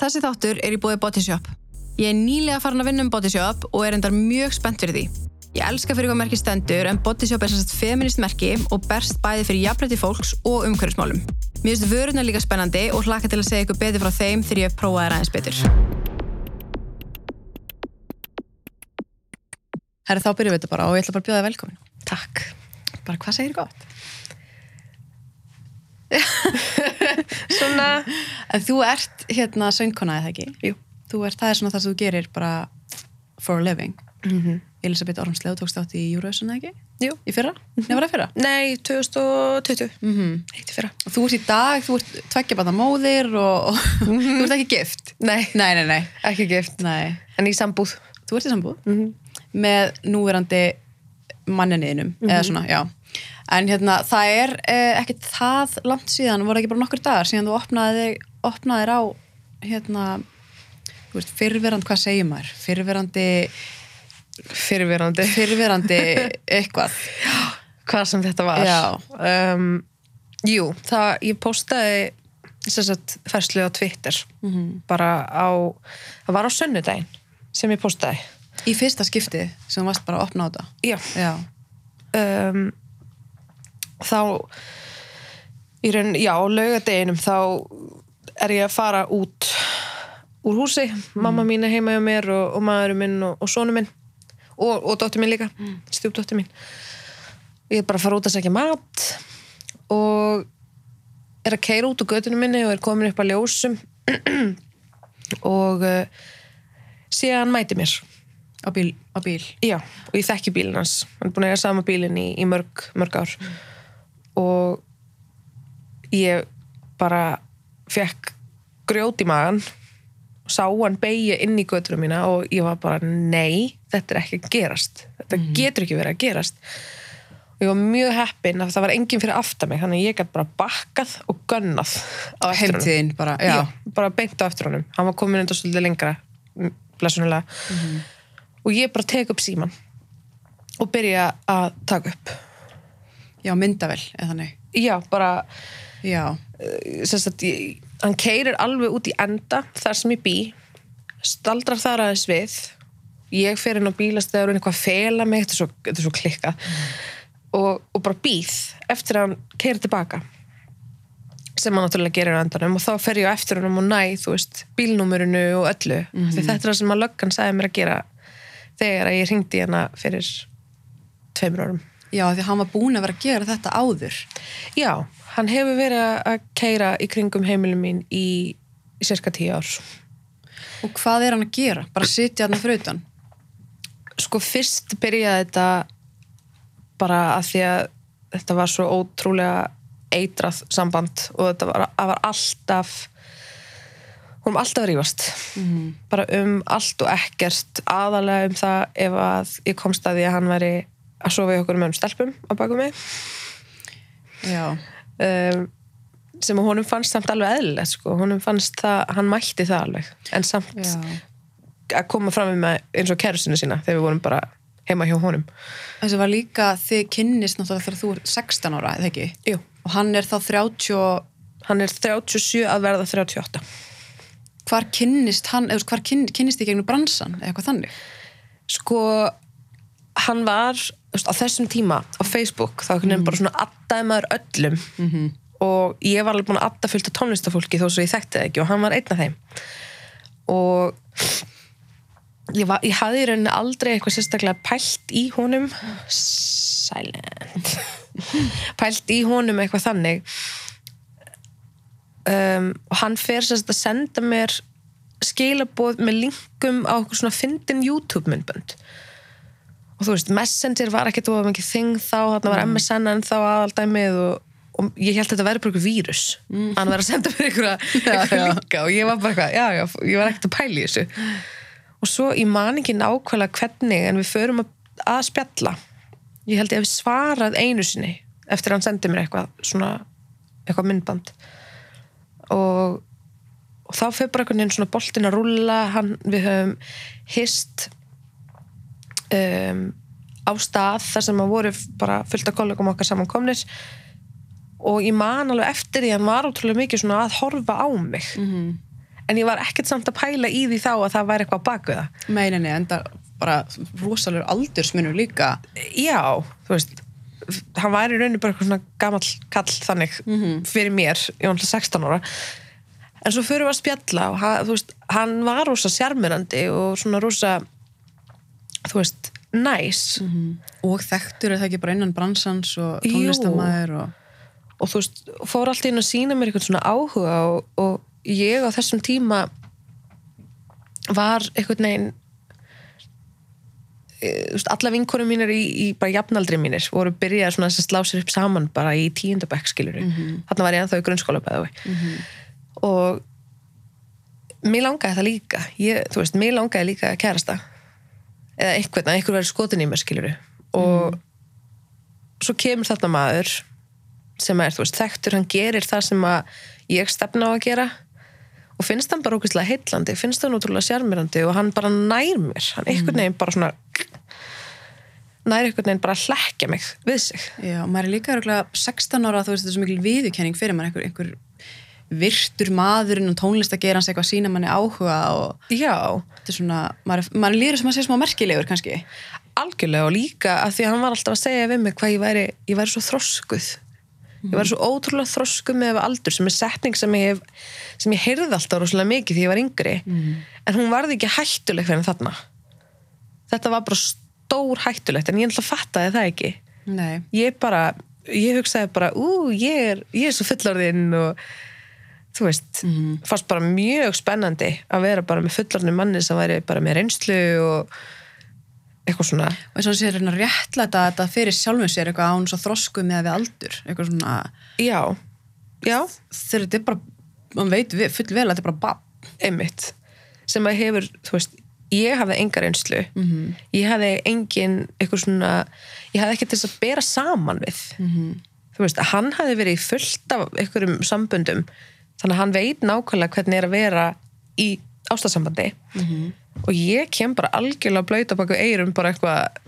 Þessi þáttur er í bóði Bodyshop. Ég er nýlega farin að vinna um Bodyshop og er endar mjög spennt fyrir því. Ég elska fyrir hvað merki stendur en Bodyshop er sérst feminist merki og berst bæði fyrir jafnrætti fólks og umhverfismálum. Mér finnst vöruna líka spennandi og hlaka til að segja ykkur betur frá þeim þegar ég hef prófað þær aðeins betur. Herri, þá byrjum við þetta bara og ég ætla bara að bjóða þig velkomin. Takk. Bara hvað segir gott? Svona, En þú ert hérna söngkona eða ekki? jú. Ert, það er svona það sem þú gerir bara for a living. Mm -hmm. Elisabeth Ormslev tókst átt í Eurovision eða ekki? Jú. Í fyrra? Nei, var það í fyrra? Nei, 2020. Mm -hmm. Heitti fyrra. Og þú ert í dag, þú ert tveggja bata móðir og, og þú ert ekki gift. Nei, Nei, nei, nei. ekki gift. nei. En í sambúð. Þú ert í sambúð Mm -hmm. með núverandi manninniðinum, eða svona, já. En hérna, það er eh, ekkert það langt síðan, voru ekki bara nokkur dagar síðan þú opnaði, opnaðir á hérna, veist, fyrrverandi, hvað segir maður? Fyrrverandi, Fyrirverandi. fyrrverandi eitthvað. Hvað sem þetta var. Um, jú, það, ég postaði sagt ferslu á Twitter. Mm Bara á, það var á sunnudaginn sem ég postaði. Í fyrsta skipti sem þú varst bara að opna á þetta. Já. Já. um, þá í raun, já, á laugadeginum þá er ég að fara út úr húsi mamma mín er heima hjá mér og, og maðurinn minn og, og sonu minn og, og dóttir mín líka, mm. stjúpdóttir mín ég er bara að fara út að segja mat og er að keira út úr götunum minni og er komin upp að ljósum og uh, hann mæti mér Á bíl. Á bíl. Já, og ég þekki bílinn hans hann er búin að eiga sama bílinn í, í mörg, mörg ár og ég bara fekk grjót í magan sá hann beigja inn í göturum mína og ég var bara, nei þetta er ekki að gerast. Þetta getur ekki verið að gerast. Og ég var mjög heppin að það var enginn fyrir aftan mig þannig að ég gæti bara bakkað og gönnað á eftir. Heimtíðin bara, bara beint á eftir honum. Hann var komin enda svolítið lengra mm, blessunulega og ég bara tek upp síman og byrja að taka upp Já, myndavel, eða þannig. já, bara Já. eh, sagt, ég, hann keirir alveg út í enda þar sem ég bý staldrar þar aðeins við ég fer inn á bílastöður og eitthvað að fela mig, þetta er svo, þetta er svo klikka og, og bara býð eftir að hann keirir tilbaka sem hann náttúrulega gerir á endanum og þá fer ég á eftir honum og næ, þú veist, bílnúmerinu og öllu, því þetta er það sem að löggan sagði mér að gera þegar að ég ringdi hérna fyrir tveimur árum. Já, því hann var búin að vera að gera þetta áður. Já, hann hefur verið að keira í kringum heimilum mín í, í cirka tíu ár. Og hvað er hann að gera? Bara sitja hann fyrir utan? Sko fyrst byrjaði þetta bara að því að þetta var svo ótrúlega eitrað samband og þetta var, var alltaf hún var alltaf að rífast Mm. bara um allt og ekkert aðalega um það ef að ég komst að því að hann væri að sofa í okkur með um stelpum á baku mig Já. um, sem að honum fannst samt alveg eðlilegt sko. honum fannst það, hann mætti það alveg en samt Já. að koma fram með eins og kærusinu sína þegar við vorum bara heima hjá honum Þessi var líka, þið kynnist náttúrulega þegar þú er 16 ára, eða ekki? Jú. Og hann er þá 30 og hann er 37 að verða 38 hvar kynnist hann, eða hvar kyn, kynnist þið gegnum bransan, eða eitthvað þannig? sko hann var á þessum tíma á Facebook þá mm. bara svona addaði maður öllum. Mm -hmm. og ég var alveg búin að adda fullt af tónlistafólki þó svo ég þekkti það ekki og hann var einn af þeim. Og ég, var, ég hafði í rauninni aldrei eitthvað sérstaklega pælt í honum. Silent. Pælt í honum eitthvað þannig. Um, og hann fer sérst að senda mér skilaboð með linkum á okkur svona fyndin YouTube myndbönd og þú veist, Messenger var ekkert of mikið þing þá, þarna var MSN en þá aðaldæmið og, og ég held að þetta væri bara einhver vírus. Mm. hann var að senda mér einhverja linka og ég var bara eitthvað, já, já, ég var ekkert að pæla í þessu. Og svo ég man ekki nákvæmlega hvernig en við förum að, að spjalla. Ég held ég hef svarað einu sinni eftir að hann sendi mér eitthvað svona, eitthvað myndband. Og, og þá fyrir bara einhvern veginn svona boltin að rúlla hann, við höfum hist um, á stað þar sem að voru bara fullt af kollegum okkar samankomnir og ég man alveg eftir því að hann var ótrúlega mikið svona að horfa á mig. Mm -hmm. en ég var ekkert samt að pæla í því þá að það væri eitthvað á baku það. Meininni, en það bara rosalur aldursmunur líka. já, þú veist hann var í rauninu bara eitthvað svona gamall kall þannig fyrir mér. Ég var náttúrulega 16 ára. En svo fyrir við að spjalla og hann, veist, hann var rosa sjarmirandi og svona rosa þú veist, næs Og þekktur er það ekki bara innan bransans og tónlistamæður og... og þú veist, fór alltaf inn að sína mér eitthvað svona áhuga og, og ég á þessum tíma var einhvern veginn eh, alla vinkonum mínir í, í bara jafnaldri mínir voru byrjað svona þess að slá sér upp saman bara í tíundabæk skilur þarna var ég ennþá í grunnskóla bæði og mér langaði það líka. Ég, þú veist, mér langaði líka að kærasta eða einhvern, að einhver verið skotin í mér skilur og svo kemur þarna maður sem er, þú veist, þekktur, hann gerir það sem að ég stefna á að gera og finnst hann bara ókvæslega heitlandi finnst hann útrúlega sjarmirandi og hann bara nær mér. Hann einhvern veginn bara svona nær einhvern veginn bara að hlekkja mig við sig. Já, maður er líka örugglega 16 ára, þú veist, þetta er svo mikil viðurkenning fyrir maður, einhver, einhver virtur maðurinn og tónlistagerans eitthvað að sína manni áhuga og já, þetta er svona, maður, maður líður sem að sé smá merkilegur kannski. algjörlega og líka að því að hann var alltaf að segja við mig hvað ég væri, ég væri svo þroskuð. Ég væri svo ótrúlega þroskuð með aldur sem er setning sem ég hef, sem ég heyrði alltaf rosalega mikið því ég var yngri. En hún varði ekki hættuleg fyrir þarna. Þetta var bara stór hættulegt en ég að fattaði það ekki. Nei. ég bara, ég hugsaði bara ú, ég er, ég er svo fullorðinn og þú veist fannst bara mjög spennandi að vera bara með fullorðinu manni sem væri bara með reynslu og eitthvað svona. Og eins og þessi er að réttlæta þetta fyrir sjálfum sér eitthvað án svo þrosku með við aldur, eitthvað svona, já, já, þegar þetta er bara, man veit full vel að þetta er bara bann. einmitt. Sem að hefur, þú veist ég hafði enga reynslu. Ég hafði engin eitthvað svona ég hafði ekki til þess að bera saman við. Þú veist, hann hafði verið fullt af einhverjum samböndum þannig að hann veit nákvæmlega hvernig er að vera í ástasambandi og ég kem bara algjörlega blöyta baka eirum bara eitthvað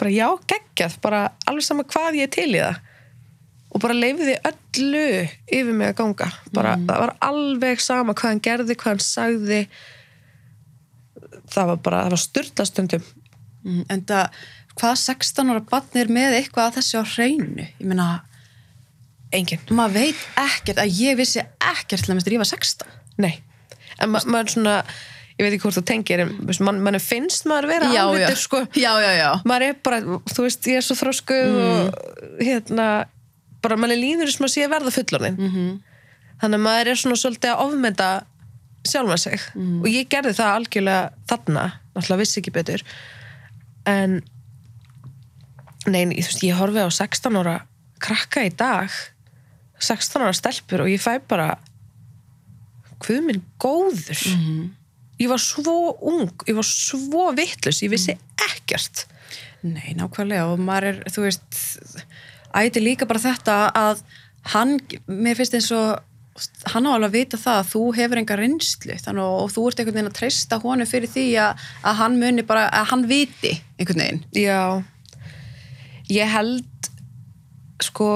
bara já, geggjað, bara alveg sama hvað ég til í það. Og bara leifiði öllu yfir mig að ganga. Bara, það var alveg sama hvað hann gerði, hvað hann sagði. Það var bara, það var styrlastundum Mm, en það, hvaða 16 ára bann er með eitthvað að þessi á hreinu? Ég meina, engin, maður veit ekkert, að ég vissi ekkert til að minnst rífa 16. nei en ma maður svona, ég veit ekki hvort þú tengir en mann man finnst maður vera Já, alvitur já. sko, Já, já, já. maður er bara þú veist, ég er svo þróskuð og hérna, bara mann er líður sem að sé að verða fullorðin -hmm. þannig að maður er svona svolítið að ofmynda sjálfa sig og ég gerði það algjörlega þarna náttúrulega vissi ekki betur en nei, þú veist, ég horfi á 16 ára krakka í dag 16 ára stelpur og ég fæ bara hvað minn góður. Ég var svo ung ég var svo vittlus, ég vissi ekkert. Nei, nákvæmlega og maður er, þú veist æti líka bara þetta að hann, mér finnst eins og hann á alveg að vita það að þú hefur enga reynslu þannig og, og þú ert einhvern veginn að treysta honum fyrir því að, að hann muni bara, að hann viti einhvern veginn. Já, ég held sko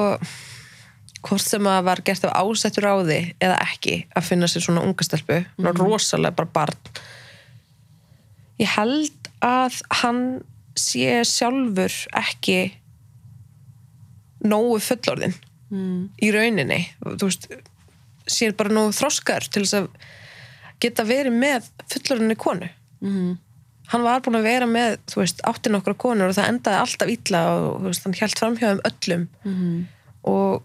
hvort sem að var gert af ásettur á því eða ekki að finna sér svona unga stelpu, mm rosalega bara barn ég held að hann sé sjálfur ekki nógu fullorðin mm. í rauninni veist, sér bara nógu þroskar til þess að geta verið með fullorðinni konu Mm. hann var búin að vera með, áttin okkar konur og það endaði alltaf illa og veist, hann hjælt framhjáðum öllum Mm. og,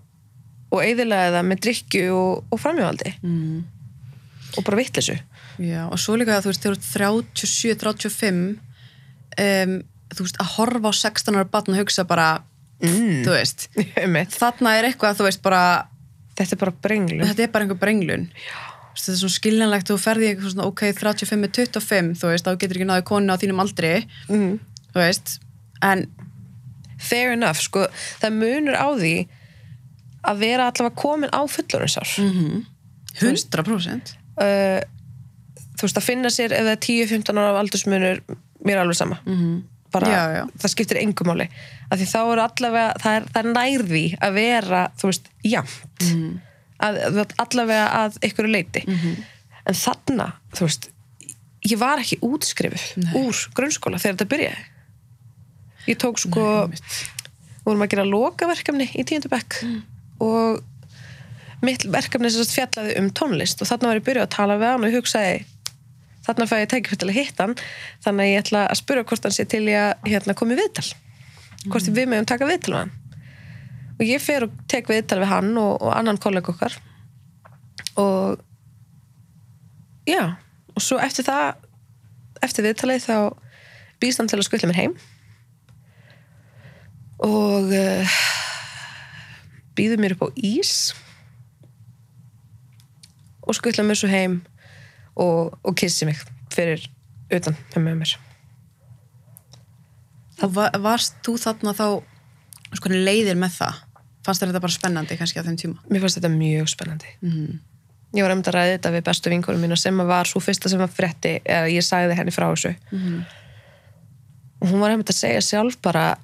og eiðilega það með drikju og, og framhjáhaldi Mm. og bara vittlesu Já, og svo líka að þú veist, þegar þú ert 37, 35 um, þú veist, að horfa á 16 ára batn og hugsa bara, mm. þú veist þarna er eitthvað, þú veist, bara þetta er bara brenglu þetta er bara einhver brenglun þetta er svona skiljanlegt, þú ferði eitthvað svona ok, 35 með 25, þú veist, þá getur ekki náðu konu á þínum aldri, mm. þú veist en, fair enough, sko, það munur á því að vera allavega komin á fullorinsár mm. 100% uh, þú veist, að finna sér ef það er 10-15 ára aldursmunur mér er alveg sama. Mm bara, Já, já. það skiptir engum af því þá eru allavega, það er, það er nærði að vera, þú veist, jafnt. Mhm. að, að allavega að ykkur leiti Mhm. en þarna, þú veist ég var ekki útskrifuð úr grunnskóla þegar þetta byrjaði. Ég tók sko Nei, vorum að gera lokaverkefni í tíundu bekk og mitt verkefni sem fjallaði um tónlist og þarna var ég byrjuð að tala við hann og hugsaði þarna fæ ég tækifært til að hitta hann þannig að ég ætla að spura hvort hann sé til ég að hérna, komi viðtal hvort við meðum taka viðtal við hann. Og ég fer og tek viðtal við hann og, og annan kollega okkar og já, og svo eftir það eftir viðtalið þá býst hann til að skutla mér heim. Og uh, býður mér upp á ís og skutla mér svo heim og, og kissi mig fyrir utan með mér Og va varst þú þarna þá sko leiðir með það? Fannst þetta bara spennandi kannski á þeim tíma? mér fannst þetta mjög spennandi Mm. ég var að ræða þetta við bestu vinkurum mína sem var svo fyrsta sem að frétti eða ég sagði henni frá þessu Mhm. og hún var einmitt að segja sjálf bara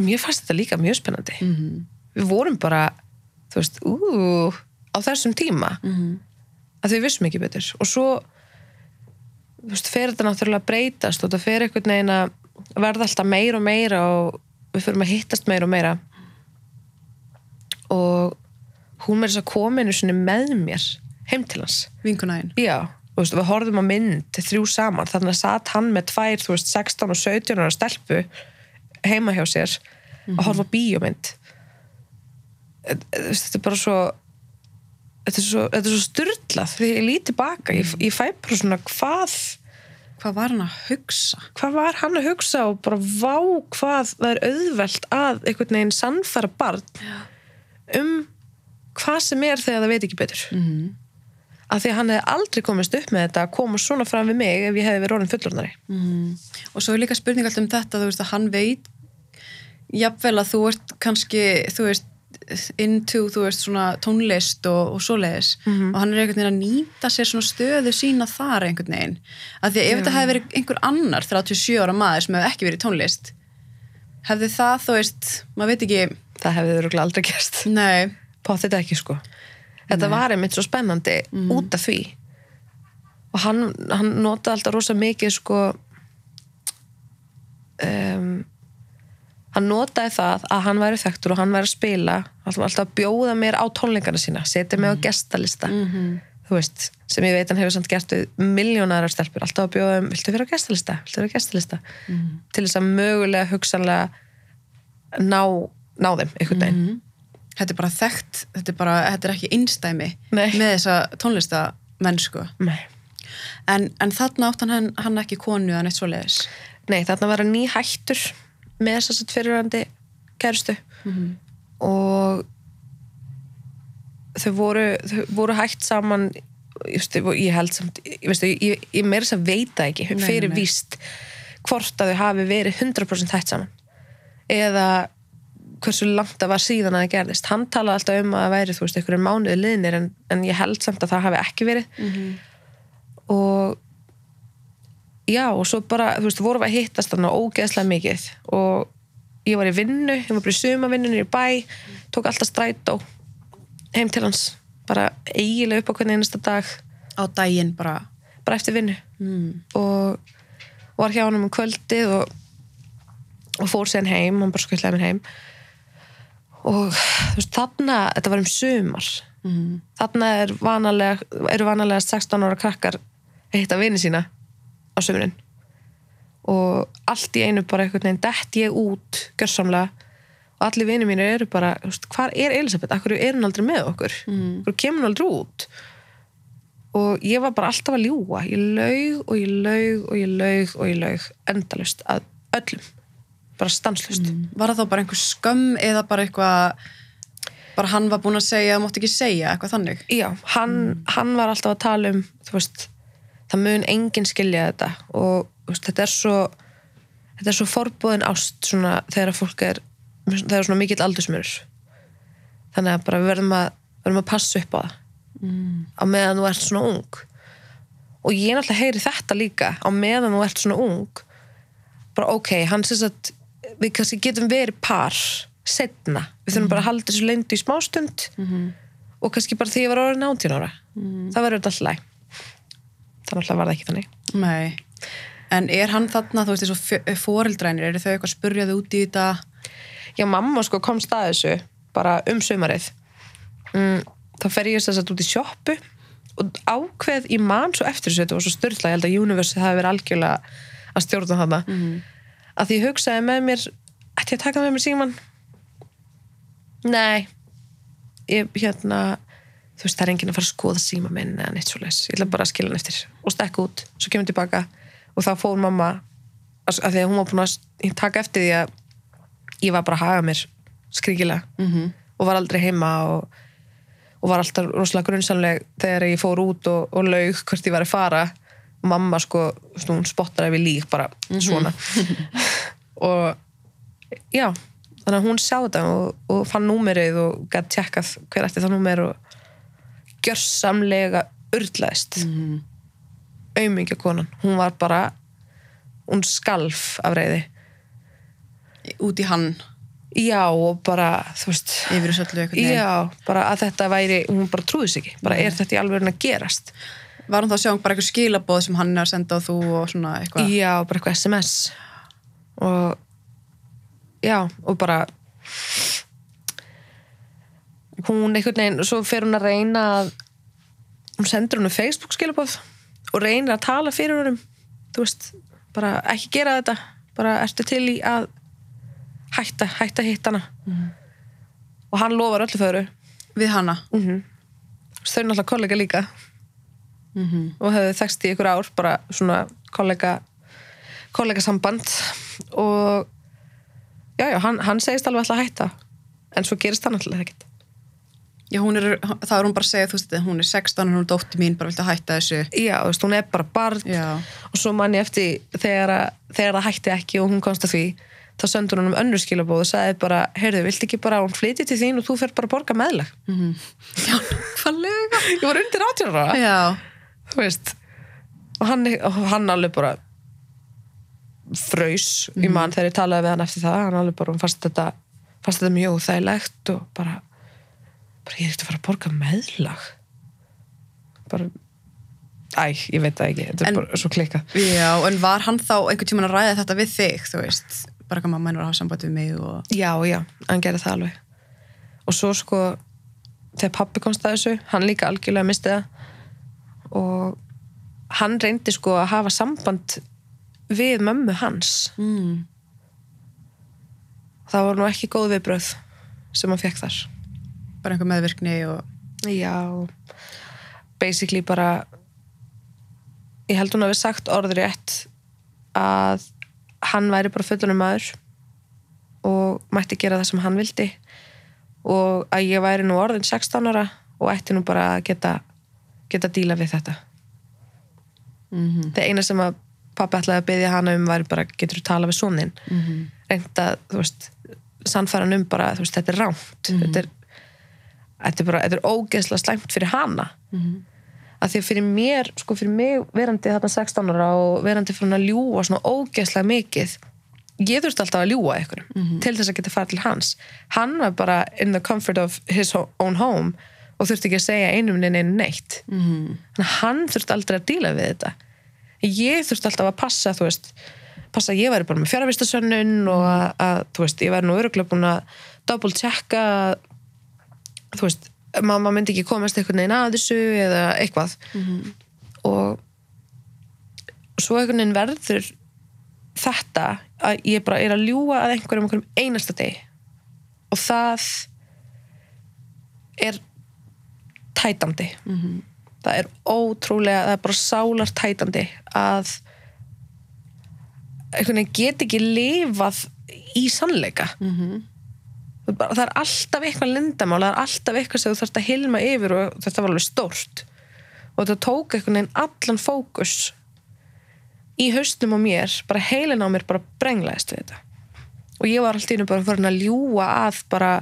mér fannst þetta líka mjög spennandi. Mm. við vorum bara þú veist, ú, á þessum tíma. Mm. að þau vissum ekki betur. Og svo þú veist, fer þetta náttúrulega að breytast og þetta fer einhvern veginn að verða alltaf meira og meira og við fyrir að hittast meira og meira. Og hún með þess að sinni með mér heim til hans. Vinkunæðin. já, veist, við horfðum á mynd þrjú saman, þannig að satt hann með tvær, þú veist, 16 og 17 ára stelpu heima hjá sér að horfa á bíómynd Þú veist, þetta er bara svo þetta er svo, þetta er svo styrlað þegar ég lít tilbaka, ég, ég fæ bara svona hvað, Hvað var hann að hugsa? hvað var hann að hugsa og bara vá hvað það er auðvelt að einhvern veginn sannfæra barn um hvað sem er þegar það veit ekki betur Mm. af því að hann hefði aldrei komist upp með þetta að koma svona fram við mig ef ég hefði verið orðin fullorðnari Mm. Og svo er líka spurning alltaf um þetta, þú veist að hann veit jafnvel að þú ert kannski, þú veist, into, þú veist, svona tónlist og, og svoleiðis. Mhm. og hann er einhvern veginn að nýta sér svona stöðu sína þar einhvern veginn. Af því ef þetta hefði verið einhver annar 37 ára maður sem hefði ekki verið tónlist, hefði það, þú veist, maður veit ekki, það hefði örugglega aldrei gerst. Nei, Pá þetta ekki sko. Þetta var einmitt svo spennandi út af því. Og hann, hann notaði alltaf rosa mikið sko um, hann notaði það að hann væri þekktur og hann væri að spila alltaf, að bjóða mér á tónleikana sína setja mig á gestalista. Þú veist, sem ég veit hann hefur samt gert við miljónar af stelpur, alltaf að bjóða um viltu vera á gestalista, viltu vera á gestalista? Til þess að mögulega hugsanlega ná, ná þeim einhvern veginn. Þetta er bara þekkt, þetta er bara, þetta er ekki einstæmi Nei. með þessa tónlistamenn. Nei. En, en þarna átt hann, hann ekki konu eða neitt svoleiðis. Nei, þarna var hann ný hættur með þess að fyrirvændi kærustu. Og þau voru, þau voru hætt saman just, ég held samt ég, veistu, ég, ég meira þess að veita ekki Nei, fyrir nei. víst hvort að þau hafi verið 100% hætt saman. Eða hversu langt það var síðan að það gerðist. Hann talaði alltaf um að það væri þú veist einhverjum mánuði liðnir en, en ég held samt að það hafi ekki verið. Og já og svo bara, þú veist, vorum við að hittast þarna ógeðslega mikið og ég var í vinnu, ég var bara í sumavinnunni í bæ tók alltaf strætó heim til hans, bara eiginlega upp á hvernig einasta dag, Á daginn bara. bara eftir vinnu Mm. og var hjá hann um kvöldið og, og fór síðan heim, hann bara skuttlaði mér heim og þú veist, þarna, þetta var um sumar Mm. þarna er vanalega, eru vanalega 16 ára krakkar að hitta vini sína á sömurinn og allt í einu bara einhvern veginn dett ég út gjörsamlega. Og allir vini mínir eru bara hvar er Elisabeth, akkur er hún aldrei með okkur? Mm. okkur kemur hún aldrei út? Og ég var bara alltaf að ljúga. Ég laug og ég laug og ég laug og ég laug endalust að öllum. Bara stanslust Var það þá bara einhver skömm eða bara eitthvað, bara hann var búinn að segja, það mátti ekki segja, eitthvað þannig? Já, hann, hann var alltaf að tala um þú veist, það mun enginn skilja þetta og veist, þetta er svo þetta er svo forbúðin ást svona, þegar fólk er það er svona mikill aldursmjörur þannig að bara við verðum að, verðum að passa upp á það. Mm. á meðan þú ert svona ung. Og ég náttúrulega heyri þetta líka á meðan þú ert svona ung bara ok, hann sést að við kannski getum verið par setna, við þurfum bara að halda þessu leyndu í smástund og kannski bara því ég var orðin 18 ára. Það verður alltaf læg þannig að var það ekki þannig. Nei. En er hann þarna, þú veist, eins og fóreldrænir, eru þau eitthvað að spurja þau út í þetta? já, mamma sko kom stað þessu bara um sumarið. Mm, þá fer ég þess að út í sjoppu og ákveð í mann svo eftir þessu, þetta var svo styrla, ég held að Universe hafi verið algjörlega að stjórna þarna. Að því ég hugsaði með mér ætti ég að taka með mér síman nei. Ég hérna þú veist það er enginn að fara að skoða síma minn eða neitt svo leis, ég ætla bara að skila hann eftir og stekka út, svo kemur tilbaka og þá fór mamma að því að hún var búin að taka eftir því að ég var bara að haga mér skringilega -hmm. og var aldrei heima og, og var alltaf rosalega grunnsamleg þegar ég fór út og, og laug hvert ég var að fara. Og mamma sko, hún spottar ef ég lík bara svona. Og já þannig að hún sá þetta og, og fann númerið og gæti tjekkað hver ætti það númer og gjörsamlega urlaðist. Mm. aumingja konan. Hún var bara hún skalf af reyði Út í hann, já og bara þú veist yfir þessu öllu eitthvað neginn. já, bara að þetta væri hún bara trúði sig ekki, bara er þetta í alveg að gerast? Var hann þá að sjá bara eitthvað skilabóð sem hann er að senda á þú og svona eitthvað? já, bara eitthvað sms og já, og bara hún einhvern veginn, svo fer hún að reyna að hún sendur hún Facebook skilabóð og reynir að tala fyrir honum. Þú veist, bara ekki gera þetta bara ertu til í að hætta, hætta hitt hana og hann lofar öllu föru Við hana? þau er náttúrulega kollega líka. Og hefðu þekst í ykkur ár bara svona kollega kollega samband og já, já, hann, hann segist alveg alltaf að hætta. En svo gerist hann alltaf ekkert Já, hún er, þá er hún bara að segja, þú veist, hún er 16 og hún er dótti mín, bara viltu hætta þessu. já, þú veist, hún er bara barn Já. og svo man ég eftir þegar, að, þegar það hætti ekki og hún komst að því þá sendur hún um önnur skilabóð og sagði bara, heyrðu, viltu ekki bara að hún flytji til þín og þú fer bara að borga meðlag Já, hvað lega? ég var undir átjóra Já. þú veist og hann, hann alveg bara fraus í mann þegar ég talaði við hann eftir það hann alveg bara, hann fannst þetta fannst þetta mjög þægilegt og bara ég er ekkert að fara að borga meðlag. Bara æ, ég veit það ekki, þetta er En- bara svo klikkað. Já, en var hann þá einhvern tímann að ræða þetta við þig, þú veist, bara hvað mamma hennar að hafa samband við mig og... já, já, hann gerði það alveg. Og svo sko þegar pappi komst að þessu, hann líka algjörlega misti það. Og hann reyndi sko að hafa samband við mömmu hans. Mm. það var nú ekki góð viðbröð sem hann fekk þar Bara einhver meðvirkni og... já. Basically bara ég held hún að við sagt orður rétt að hann væri bara fullunum maður og mætti gera það sem hann vildi og að ég væri nú orðin 16 ára og ætti nú bara að geta geta að díla við þetta. Mm það eina sem að pappi ætlaði að byggja hana um var bara getur þú tala við sonin -hmm. reynda, þú veist sannfæran um bara, þú veist, þetta er rámt þetta, er, þetta er bara, þetta er ógeðslega slæmt fyrir hana. Mhm. að því að fyrir mér, sko fyrir mig verandi þarna 16 ára og verandi fyrir hann að ljúa svona ógeðslega mikið ég þurfti alltaf að ljúa ykkur til þess að geta fara til hans. Hann var bara in the comfort of his own home og þurfti ekki að segja einum neina neitt. Mm að hann þurfti aldrei að díla við þetta. Ég þurfti alltaf að passa þú veist, passa að ég væri bara með fjárvistasönnun og að, að þú veist, ég væri nú öruglega búin að double checka þú veist, mamma myndi ekki komast einhvern veginn að þessu eða eitthvað. Og svo einhvern veginn verður þetta að ég bara er að ljúga að einhverjum einhverjum einasta degi. Og það er tætandi. Það er ótrúlega, það er bara sálartætandi að einhvern veginn get ekki lifað í sannleika. -hmm. Það er alltaf eitthvað lindamál það er alltaf eitthvað sem þú þarfst að hilma yfir og þetta var alveg stórt. Og þetta tók einhvern veginn allan fókus í haustum á mér bara heilin á mér bara brenglaðist við þetta. Og ég var alltaf bara farin að ljúga að bara,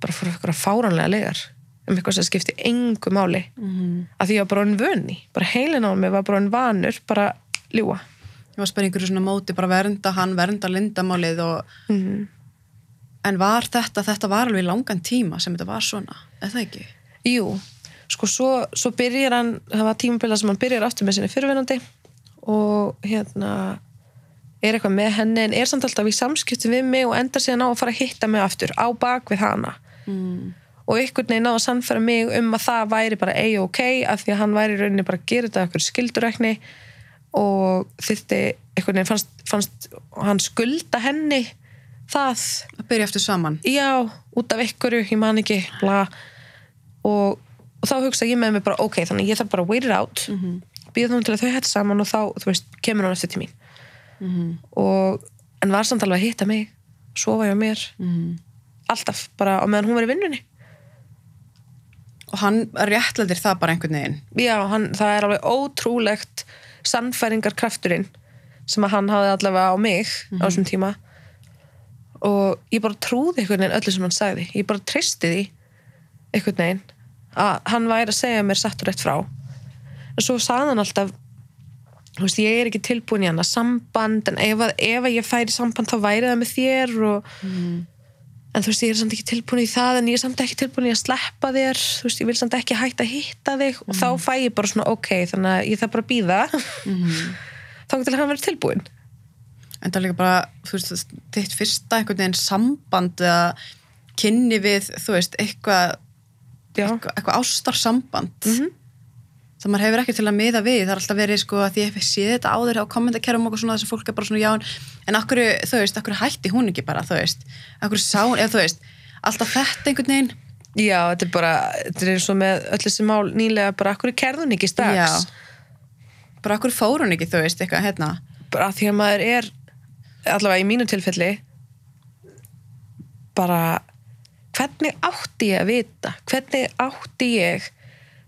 bara fyrir eitthvað fáranlega legar um eitthvað sem skipti engu máli. Mm að því ég var bara en vöni bara heilin á mig var bara en vanur bara ljúa Ég var spennið einhverju svona móti, bara vernda hann, vernda lindamálið og... mm. En var þetta, þetta var alveg langan tíma sem þetta var svona, er það ekki? Jú, sko svo, svo byrjar hann, það var tímabila sem hann byrjar aftur með sinni fyrirvinnandi og hérna er eitthvað með henni en er samt alltaf í samskiptum við mig og endar síðan á að fara að hitta mig aftur á bak við hana mm. og einhvern veginn á að sannfæra mig um að það væri bara A-OK af því að hann væri rauninni bara að gera þetta eitthvað skildurækni og þyrfti einhvern veginn fannst, fannst hann skulda henni það. Að byrja eftir saman. Já, út af ykkur, ég man ekki bla. og, og þá hugsa ég með mig bara ok, þannig ég þarf bara að wait it out. Mm -hmm. býða þá til að þau hætti saman og þá, þú veist, kemur hann eftir til mín. Mm -hmm. og en var samt alveg að hitta mig sofa hjá mér. Mm -hmm. alltaf, bara á meðan hún var í vinnunni. Og hann réttlætir það bara einhvern veginn. Já, hann, það er alveg ótrúlegt sannfæringarkrafturinn sem að hann hafði allavega á mig á þessum tíma og ég bara trúði einhvern veginn öllu sem hann sagði ég bara tristi því einhvern veginn að hann væri að segja mér satt og rétt frá en svo sagði hann alltaf veist, ég er ekki tilbúin í hann að samband en ef, ef ég færi samband þá væri það með þér og, mm. en þú veist ég er samt ekki tilbúin í það en ég er samt ekki tilbúin í að sleppa þér þú veist ég vil samt ekki hægt að hitta þig mm. og þá fæ ég bara svona ok þannig að ég þarf bara að býða mm. þá getur hann verið tilbúin En það er líka bara, þú veist, þitt fyrsta einhvern veginn samband eða kynni við, þú veist, eitthvað eitthvað, eitthvað ástarsamband. Mm -hmm það maður hefur ekki til að miða við, það er alltaf verið sko að ég hef séð þetta áður á kommentarkerfum og svona þess að fólk er bara svona já en akkur, þú veist, akkur hætti hún ekki bara? Þú veist, akkur sá hún, eða þú veist alltaf þetta einhvern veginn. Já, þetta er bara, þetta er og með öll þessi mál nýlega, bara akkur kerði hún ekki strax? Já, bara akkur fór hún ekki, þú veist, eitthvað hérna? Bara því að maður er allavega í mínu tilfelli bara hvernig átti ég að vita? Hvernig átti ég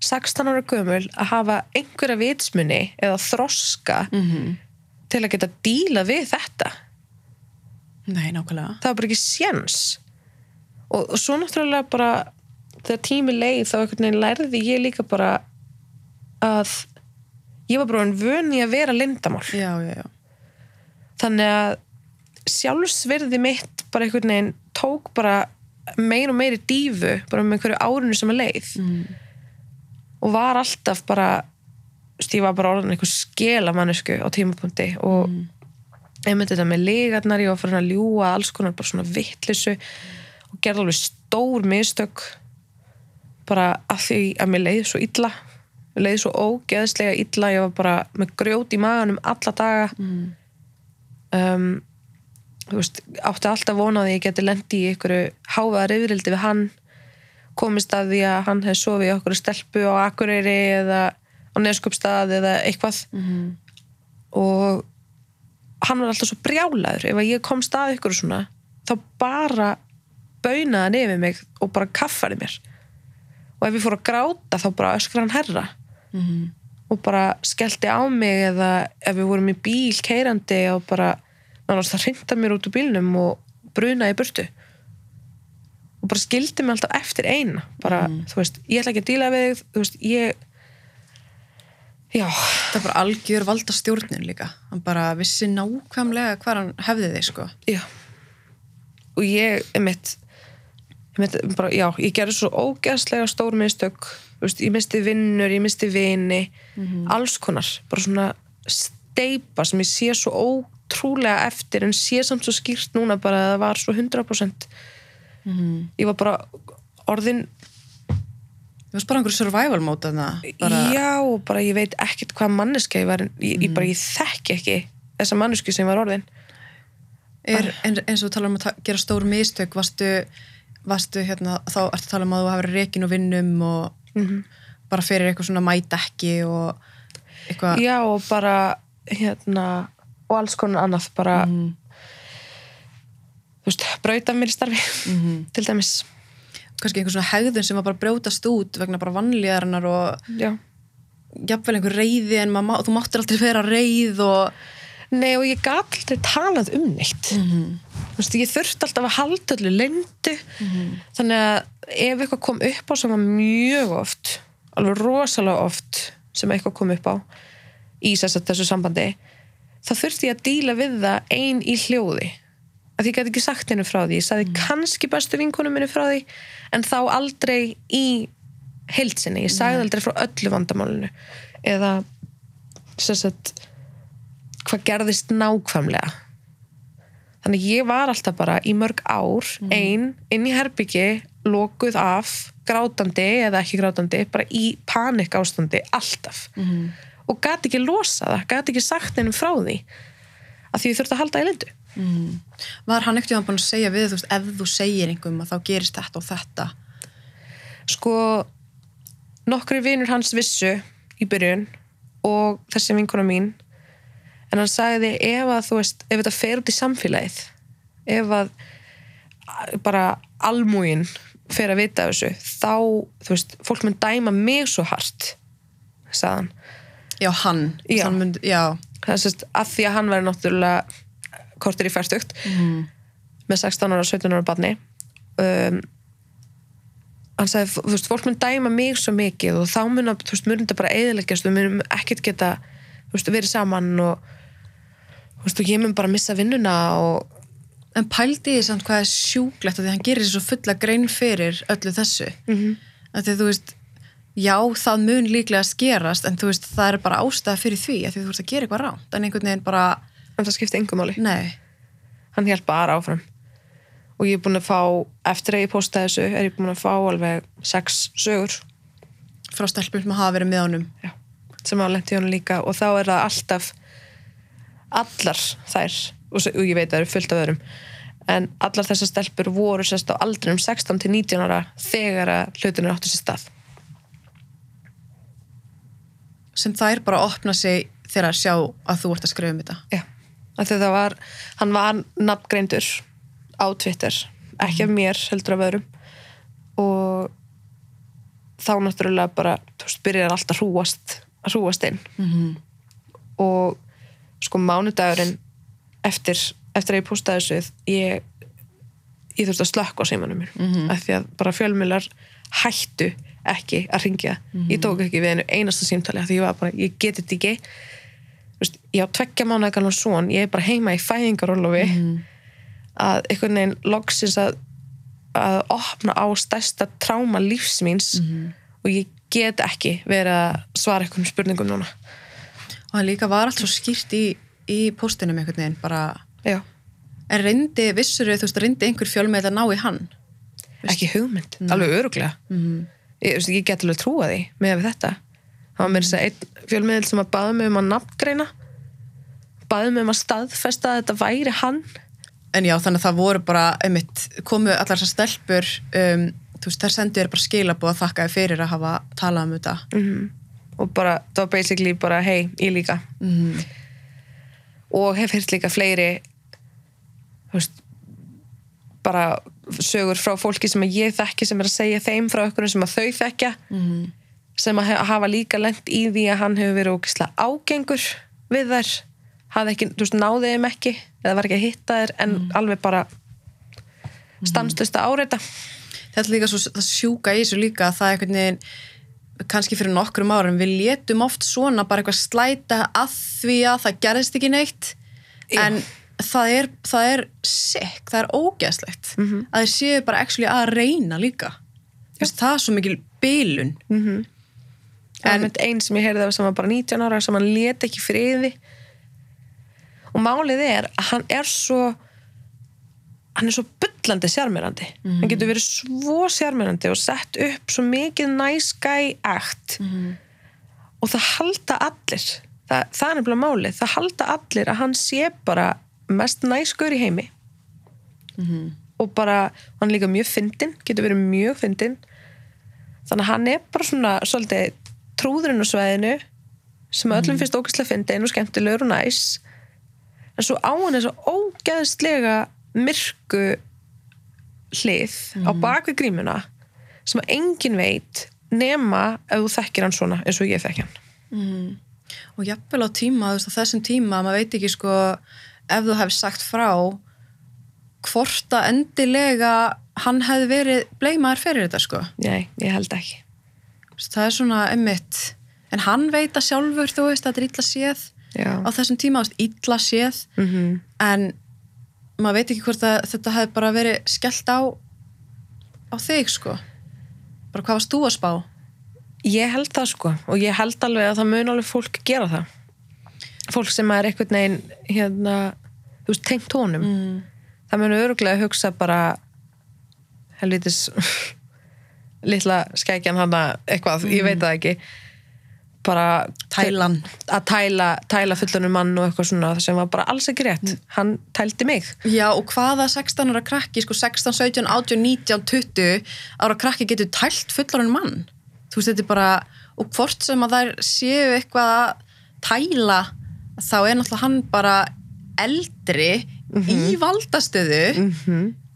16 ára gömul að hafa einhverja vitsmunni eða þroska mm -hmm. til að geta díla við þetta? Nei, nákvæmlega. Það var bara ekki séns. Og, og svo náttúrulega bara þegar tími leið þá einhvern veginn lærði ég líka bara að ég var bara en vöni að vera lindamál já, já, já. þannig að sjálfsverði mitt bara einhvern veginn tók bara meir og meiri dífu bara með einhverju árinu sem að leið mm og var alltaf bara var bara orðin einhver skela mannesku á tímapunkti og mm. myndi þetta með ligarnar, ég var fyrir að ljúa alls konar bara svona vittlisu og gerði alveg stór mistök bara af því að mér leiði svo illa mér leiði svo ógeðslega illa ég var bara með grjót í maganum alla daga mm. um, veist, átti alltaf vonaði ég geti lendi í einhverju háfaðar yfirildi við hann komist að því að hann hefði sofið okkur stelpu á Akureyri eða á Neskjöpstað eða eitthvað mm -hmm. og hann var alltaf svo brjálaður ef ég kom stað ykkur svona þá bara baunaði hann yfir mig og bara kaffaði mér og ef ég fór að gráta þá bara öskra hann herra mm -hmm. og bara skellti á mig eða ef við vorum í bíl keirandi og bara það rinda mér út úr bílnum og brunaði burtu. Og bara skildi mig alltaf eftir eina. Bara, mm. þú veist, ég ætla ekki að díla við þig þú veist, ég já. Það bara algjör valda stjórnin líka. Hann bara vissi nákvæmlega hvað hann hefði þig, sko. Já, og ég, ég mitt ég mitt, bara, já, ég gerði svo ógæðslega stór minnstök, þú veist, ég misti vinnur ég misti vini, mm -hmm. alls konar. Bara svona steipa sem ég sé svo ótrúlega eftir en sé samt svo skýrt núna bara að það var svo 100% mm -hmm. ég var bara orðin Það var bara einhverju survival móta bara... Já, bara ég veit ekkert hvað manneska ég var ég, mm. ég bara, ég þekk ekki þessa mannesku sem var orðin er, en, eins og tala um að gera stór mistök varstu, varstu hérna, þá ertu að tala um að þú hafa rekin og vinnum og mm -hmm. bara fyrir eitthvað svona mædekki og eitthvað Já, og bara hérna, og alls konar annað bara mm veist, brauta mér í starfi mm til dæmis kannski einhver svona hegðun sem var bara brjótast út vegna bara vannlíðarinnar og Já. jafnvel einhver reyði en má, þú máttir aldrei vera reyð og Nei og ég gæti aldrei talað um neitt mm -hmm. veist, ég þurfti alltaf að halda allir lendu mm -hmm. þannig að ef eitthvað kom upp á sem var mjög oft alveg rosalega oft sem eitthvað kom upp á í þessu sambandi þá þurfti ég að díla við það einn í hljóði. Að ég gæti ekki sagt hennu frá því. Ég sagði mm. kannski bestu vinkunum minni frá því. En þá aldrei í heilsinni, ég sagði aldrei frá öllu vandamálinu. Eða sagt hvað gerðist nákvæmlega. Þannig ég var alltaf bara í mörg ár ein, inn í herbyggi lokuð af, grátandi eða ekki grátandi, bara í panik ástandi, alltaf. Mhm. Og gati ekki losa það, gati ekki sagt hennum frá því að því ég þurfti að halda í lindu Var hann ekkert búin að segja við, þú veist, ef þú segir einhverjum að þá gerist þetta og þetta? Sko nokkri vinur hans vissu í byrjun og þessi vinkona mín en hann sagði ef að þú veist, ef þetta fer út í samfélagið ef að bara almúin fer að vita þessu þá, þú veist, fólk mun dæma mig svo hart sagði hann Já, hann, Já. Mynd, já. sérst að því að hann væri náttúrulega kortir í færstugt með 16 ára og 17 ára barni um, hann sagði, þú veist, fólk mun dæma mig svo mikið og þá mun að, þú veist, mun þetta bara eðileggjast og mun ekkert geta þú veist, verið saman og þú veist, og ég mun bara missa vinnuna og En pældi því samt hvað er sjúklegt að því hann gerir svo fulla grein fyrir öllu þessu. Mm -hmm. Því þú veist, já, það mun líklega skerast, en þú veist, það er bara ástæða fyrir því, að því þú veist að gera eitthvað ránt, en einhvern veginn bara, en það skipti engum nei, hann hjálpa bara áfram. Og ég er búin að fá eftir að ég posta þessu, er ég búin að fá alveg sex sögur. Frá stelpum sem hafa verið með honum. Já, sem á lendi honum líka og þá er það alltaf allar þær og, s- og ég veit að það eru fullt af öðrum. En allar þessar stelpur voru sérst á aldrinum 16 til 19 ára þegar að hlutinu áttu sér stað Sem þær bara opna sig þegar að sjá að þú ert að skrifa um þetta. Já, það var hann var nafngreindur á Twitter, ekki af mér heldur af öðrum. Og þá náttúrulega bara þú veist, byrjar allt að hrúast að hrúast inn. Mm og sko mánudagurinn eftir, eftir að ég postaði þessu ég, ég þurfti að slökka á símanum mér Mhm. af því að bara fjölmiðlar hættu ekki að ringja ég tók ekki við einu einasta símtali því ég var bara, ég geti þetta ekki. Þú veist, ég á tveggja mánuða galvan svon ég er bara heima í fæðingarólofi að einhvern veginn loksins að, að opna á stærsta tráma lífsmíns og ég get ekki verið að svara einhvern spurningum núna. Og hann líka var allt svo skýrt í, í postinum einhvern veginn, bara, já. En reyndi, vissur þú veist, reyndi einhver fjölmið að ná í hann. ekki hugmynd, alveg öruglega Mm ég, ég get alveg trúa því með þetta. Það var mér þess að einn fjölmiðil sem að baða mig um að nafngreina baði mig um að staðfesta að þetta væri hann. En já, þannig að það voru bara, einmitt, komu allar þessar stelpur, um, þú veist, þær sendu þér bara skilabóð að þakka þér fyrir að hafa talað um þetta. og bara, það var basically bara hei, ég líka. Mm og hef heyrt líka fleiri þú veist bara sögur frá fólki sem ég þekki sem er að segja þeim frá okkur sem að þau þekkja -hmm. sem að hafa líka lent í því að hann hefur verið ógislega ágengur við þær hafði ekki, þú veist, náði þeim ekki eða var ekki að hitta þær en alveg bara stanslust að áreita Þetta er líka svo það sjúka í þessu líka að það er einhvern veginn, kannski fyrir nokkrum árum, við létum oft svona bara eitthvað slæta að því að það gerðist ekki neitt, Já. En það er, það er sick, það er ógeðslegt, að þeir séu bara actually að reyna líka. Þess, það er svo mikil bilun. en mynd einn sem ég heyrði sem var bara 19 ára sem hann let ekki friði. Og málið er að hann er svo hann er svo bullandi sjarmirandi hann getur verið svo sjarmirandi og sett upp svo mikið nice guy act. Og það halda allir. Það, það er nefnilega málið, það halda allir að hann sé bara mest næskur í heimi. Og bara, hann er líka mjög fyndinn getur verið mjög fyndinn. Þannig að hann er bara svona svolítið trúðurinn á sveðinu sem öllum finnst ógæslega fyndinn og skemmtilegur og næs. En svo á hann er svo ógeðslega myrku hlið á bakvið grímuna sem að enginn veit nema ef þú þekkir hann svona eins og ég þekki hann. Og jafnvel á tíma, þú veist, á þessum tíma, maður veit ekki sko, ef þú hefði sagt frá hvort að endilega hann hefði verið bleimaður fyrir þetta sko. Nei, ég held ekki Það er svona emmitt, en hann veit að sjálfur, þú veist, að þetta er illa séð Já. á þessum tíma, þú veist, illa séð, mm -hmm. en maður veit ekki hvort að þetta hefði bara verið skellt á á þig sko. Bara hvað varst þú að spá? Ég held það sko og ég held alveg að það mun alveg fólk gera það fólk sem er einhvern veginn hérna, þú veist, tengt honum mm. það mun öruglega hugsa bara helvitis litla skækjan hana eitthvað, ég veit það ekki bara Tælan. að tæla, tæla fullunum mann og eitthvað svona sem var bara alls ekki rétt hann tældi mig Já, og hvaða 16 ára krakki, sko 16, 17, 18, 19, 20 ára krakki getur tælt fullarinn mann. Þú veist, þetta er bara, og hvort sem að þær séu eitthvað að tæla, þá er náttúrulega hann bara eldri í valdastöðu,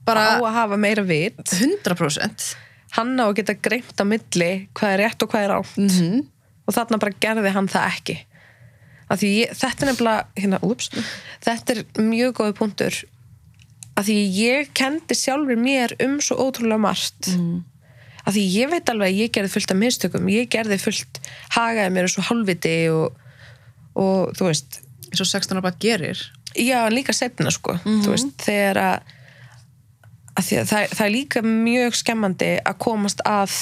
bara á að hafa meira vit. 100%. hann á að geta greimt á milli hvað er rétt og hvað er átt Mm og þarna bara gerði hann það ekki. Af því ég, þetta er nefnilega hérna, úps, þetta er mjög góði punktur. Af því ég kendi sjálfur mér um svo ótrúlega margt. Mm. af því ég veit alveg að ég gerði fullt af mistökum. Ég gerði fullt, hagaði mér svo hálfviti og, og þú veist, Eins og 16 ára bara gerir. já líka setna sko, þú veist, þegar að, að, að það, það er líka mjög skemmandi að komast að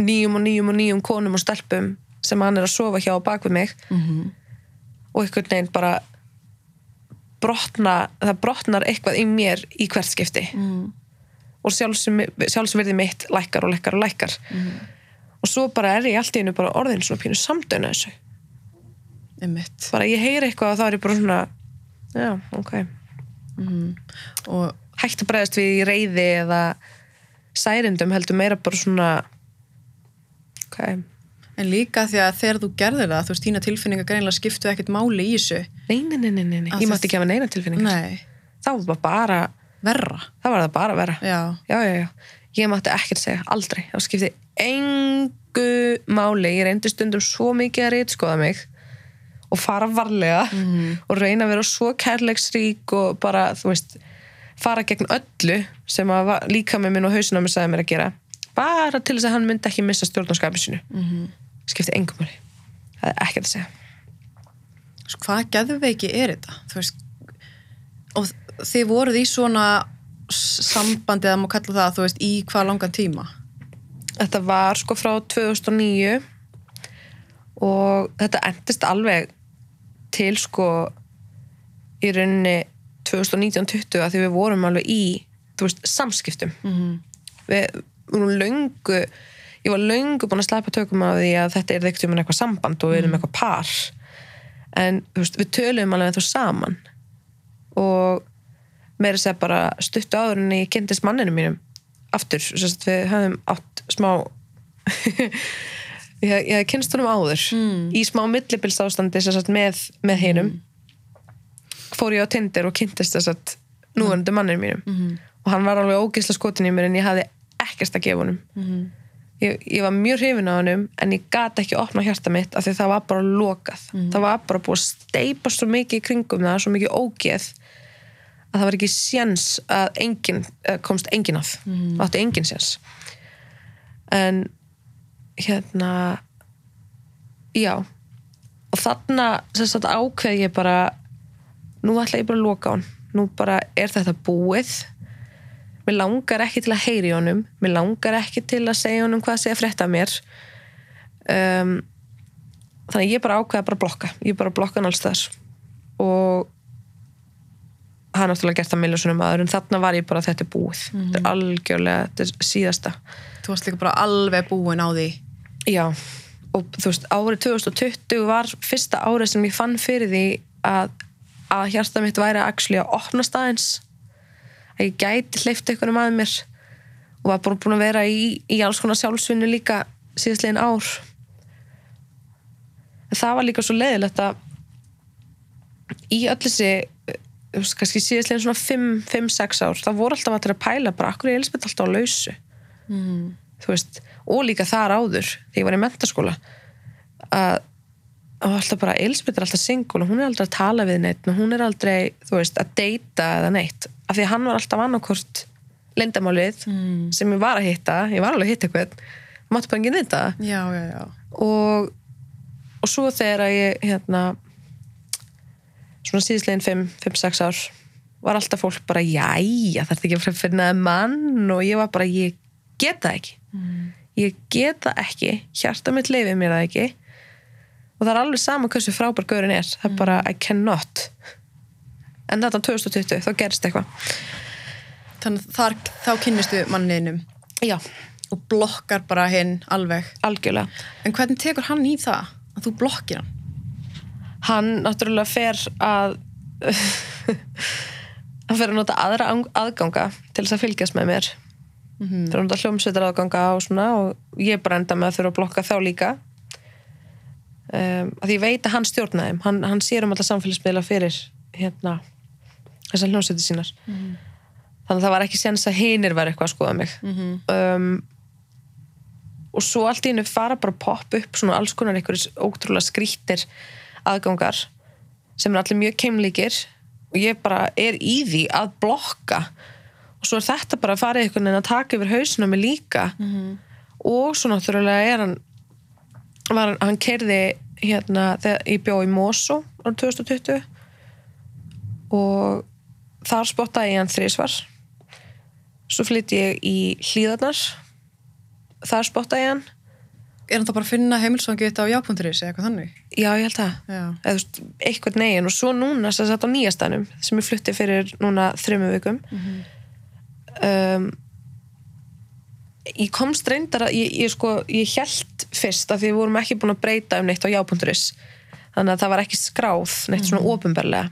nýjum og nýjum og nýjum konum og stelpum sem hann er að sofa hjá bak við mig. Mm og einhvern veginn bara brotna, það brotnar eitthvað í mér í hvert skipti. Mm. og sjálfsverði mitt lækkar og lækkar og lækkar. Og svo bara er ég allt í einu bara orðin svona pínu samdöna þessu Einmitt. bara ég heyri eitthvað og þá er ég bara svona já, ok, Og hægt að bregðast við í reyði eða særindum heldur meira bara svona ok, En líka því að þegar þú gerðir það, þú veist, þína tilfinningar greinlega skiptu ekkert máli í þessu. nei, nei, nei, nei, nei, ég það- mátti ekki hafa neina tilfinningar. Nei, þá var bara, verra. það var það bara að vera Já. já, já, já, ég mátti ekkert segja, aldrei. Það skipti engu máli, ég reyndi stundum svo mikið að reytskoða mig og fara varlega og reyna að vera svo kærleiksrík og bara, þú veist fara gegn öllu sem að líka með minn og hausin á mig sagði mér að gera bara til þess að hann myndi ekki missa stjórnarskapið sinu Mm skipti engum máli. Það er ekkert að segja. Hvað geðveiki er þetta? Þú veist, og þið voruð í svona sambandi, eða má kalla það, þú veist, í hvað langan tíma? þetta var sko frá 2009 og þetta endist alveg til sko í rauninni 2019-20 að því við vorum alveg í veist, samskiptum. Mm við vorum löngu ég var löngu búin að slæpa tökum á því að þetta er ekkert um eitthvað samband og við erum eitthvað par. En veist, við töluðum alveg þú saman. Og meira að segja bara stuttu áður en ég kynntist manninu mínum aftur, við höfum átt smá ég, ég hef kynst honum áður Mm. í smá millibils ástandi sérst, með, með hinum. Fór ég á Tinder og kynntist þess að núverandi manninu mínum. -hmm. og hann var alveg ógeðsla skotin í mér en ég hafði ekkert að gefa honum. Mm ég, ég var mjög hrifin á honum en ég gat ekki opna hjarta mitt af því það var bara lokað. Það var bara búið að steipa svo mikið í kringum það, svo mikið ógeð að það var ekki séns að engin, að komst engin að. Það átti engin séns. En hérna já. Og þarna sagt ákveð ég bara nú ætla ég bara að loka hann. Nú bara er þetta búið. Mér langar ekki til að heyri honum. Mér langar ekki til að segja honum hvað segja frétta mér. Um, þannig að ég bara ákveða bara að blokka. Ég bara blokka hann alls þar og hann náttúrulega gert það miljósunum aður en þarna var ég bara þetta er búið. Þetta er algjörlega, þetta er síðasta. Þú varst líka bara alveg búin á því. Já, og þú veist, árið 2020 var fyrsta árið sem ég fann fyrir því að, að hjarta mitt væri að opna staðins að ég gæti hleyft einhvernum að mér og var búin að vera í, í alls konar sjálfsvinnu líka síðastlegin ár. En það var líka svo leiðilegt að í öll þessi þú veist, kannski síðastlegin svona 5-6 ár, það voru alltaf að til að pæla bara, akkur er Elisabeth alltaf á lausu? Mm. þú veist, og líka þar áður þegar ég var í mentaskóla að og alltaf bara, Elisabeth er alltaf single og hún er aldrei að tala við neitt og hún er aldrei, þú veist, að deyta eða neitt, af því að hann var alltaf annarkort lindamálið Mm. sem ég var að hitta, ég var alveg að hitta eitthvað mátti bara ekki já. og, og svo þegar ég hérna svona síðislegin 5-6 ár var alltaf fólk bara, jæja, er ekki að finna mann? Og ég var bara, ég get það ekki ég get það ekki, hjarta mitt leifið mér það ekki. Og það er alveg sama hversu frábær gaurin er það er bara, I cannot. En þetta 2020, þá gerist eitthvað. Þannig þar, þá kynnistu manniðinum já, og blokkar bara hinn alveg. algjörlega. En hvernig tekur hann í það að þú blokkir hann? hann náttúrulega fer að hann fer að nota aðra ang- aðganga til þess að fylgjast með mér Mm fyrir að nota hljómsveitar aðganga og svona og ég bara enda með að þurfa að blokka þá líka. Um, að ég veit að hann stjórna þeim. Hann, hann sér um alla samfélagsmiðla fyrir hérna þessar hljómsveitir sínar. Þannig að það var ekki sens að hinir var eitthvað að skoða mig. Um, og svo allt í hennu fara bara að poppa upp svona alls konar einhverjus ótrúlega skrítir aðgangar sem er allir mjög keimlíkir. Og ég bara er í því að blokka svo er þetta bara að fara einhvern veginn að taka yfir hausina mig líka. Og svo náttúrulega er hann var, hann- kerði hérna þegar ég bjó í Mosó árið 2020 og þar spottaði ég hann þrísvar svo flytti ég í hlýðarnar þar spottaði ég hann. Er hann þá bara að finna heimilsfangið þetta á jápunturis eða eitthvað þannig? já ég held það. Já. eða eitthvað negin og svo núna sem sagt á nýjastanum sem ég flutti fyrir núna þrjumum vikum um, ég komst reyndar að ég, ég sko, ég held fyrst að því við vorum ekki búin að breyta um neitt á já.is þannig að það var ekki skráð neitt svona ofinberlega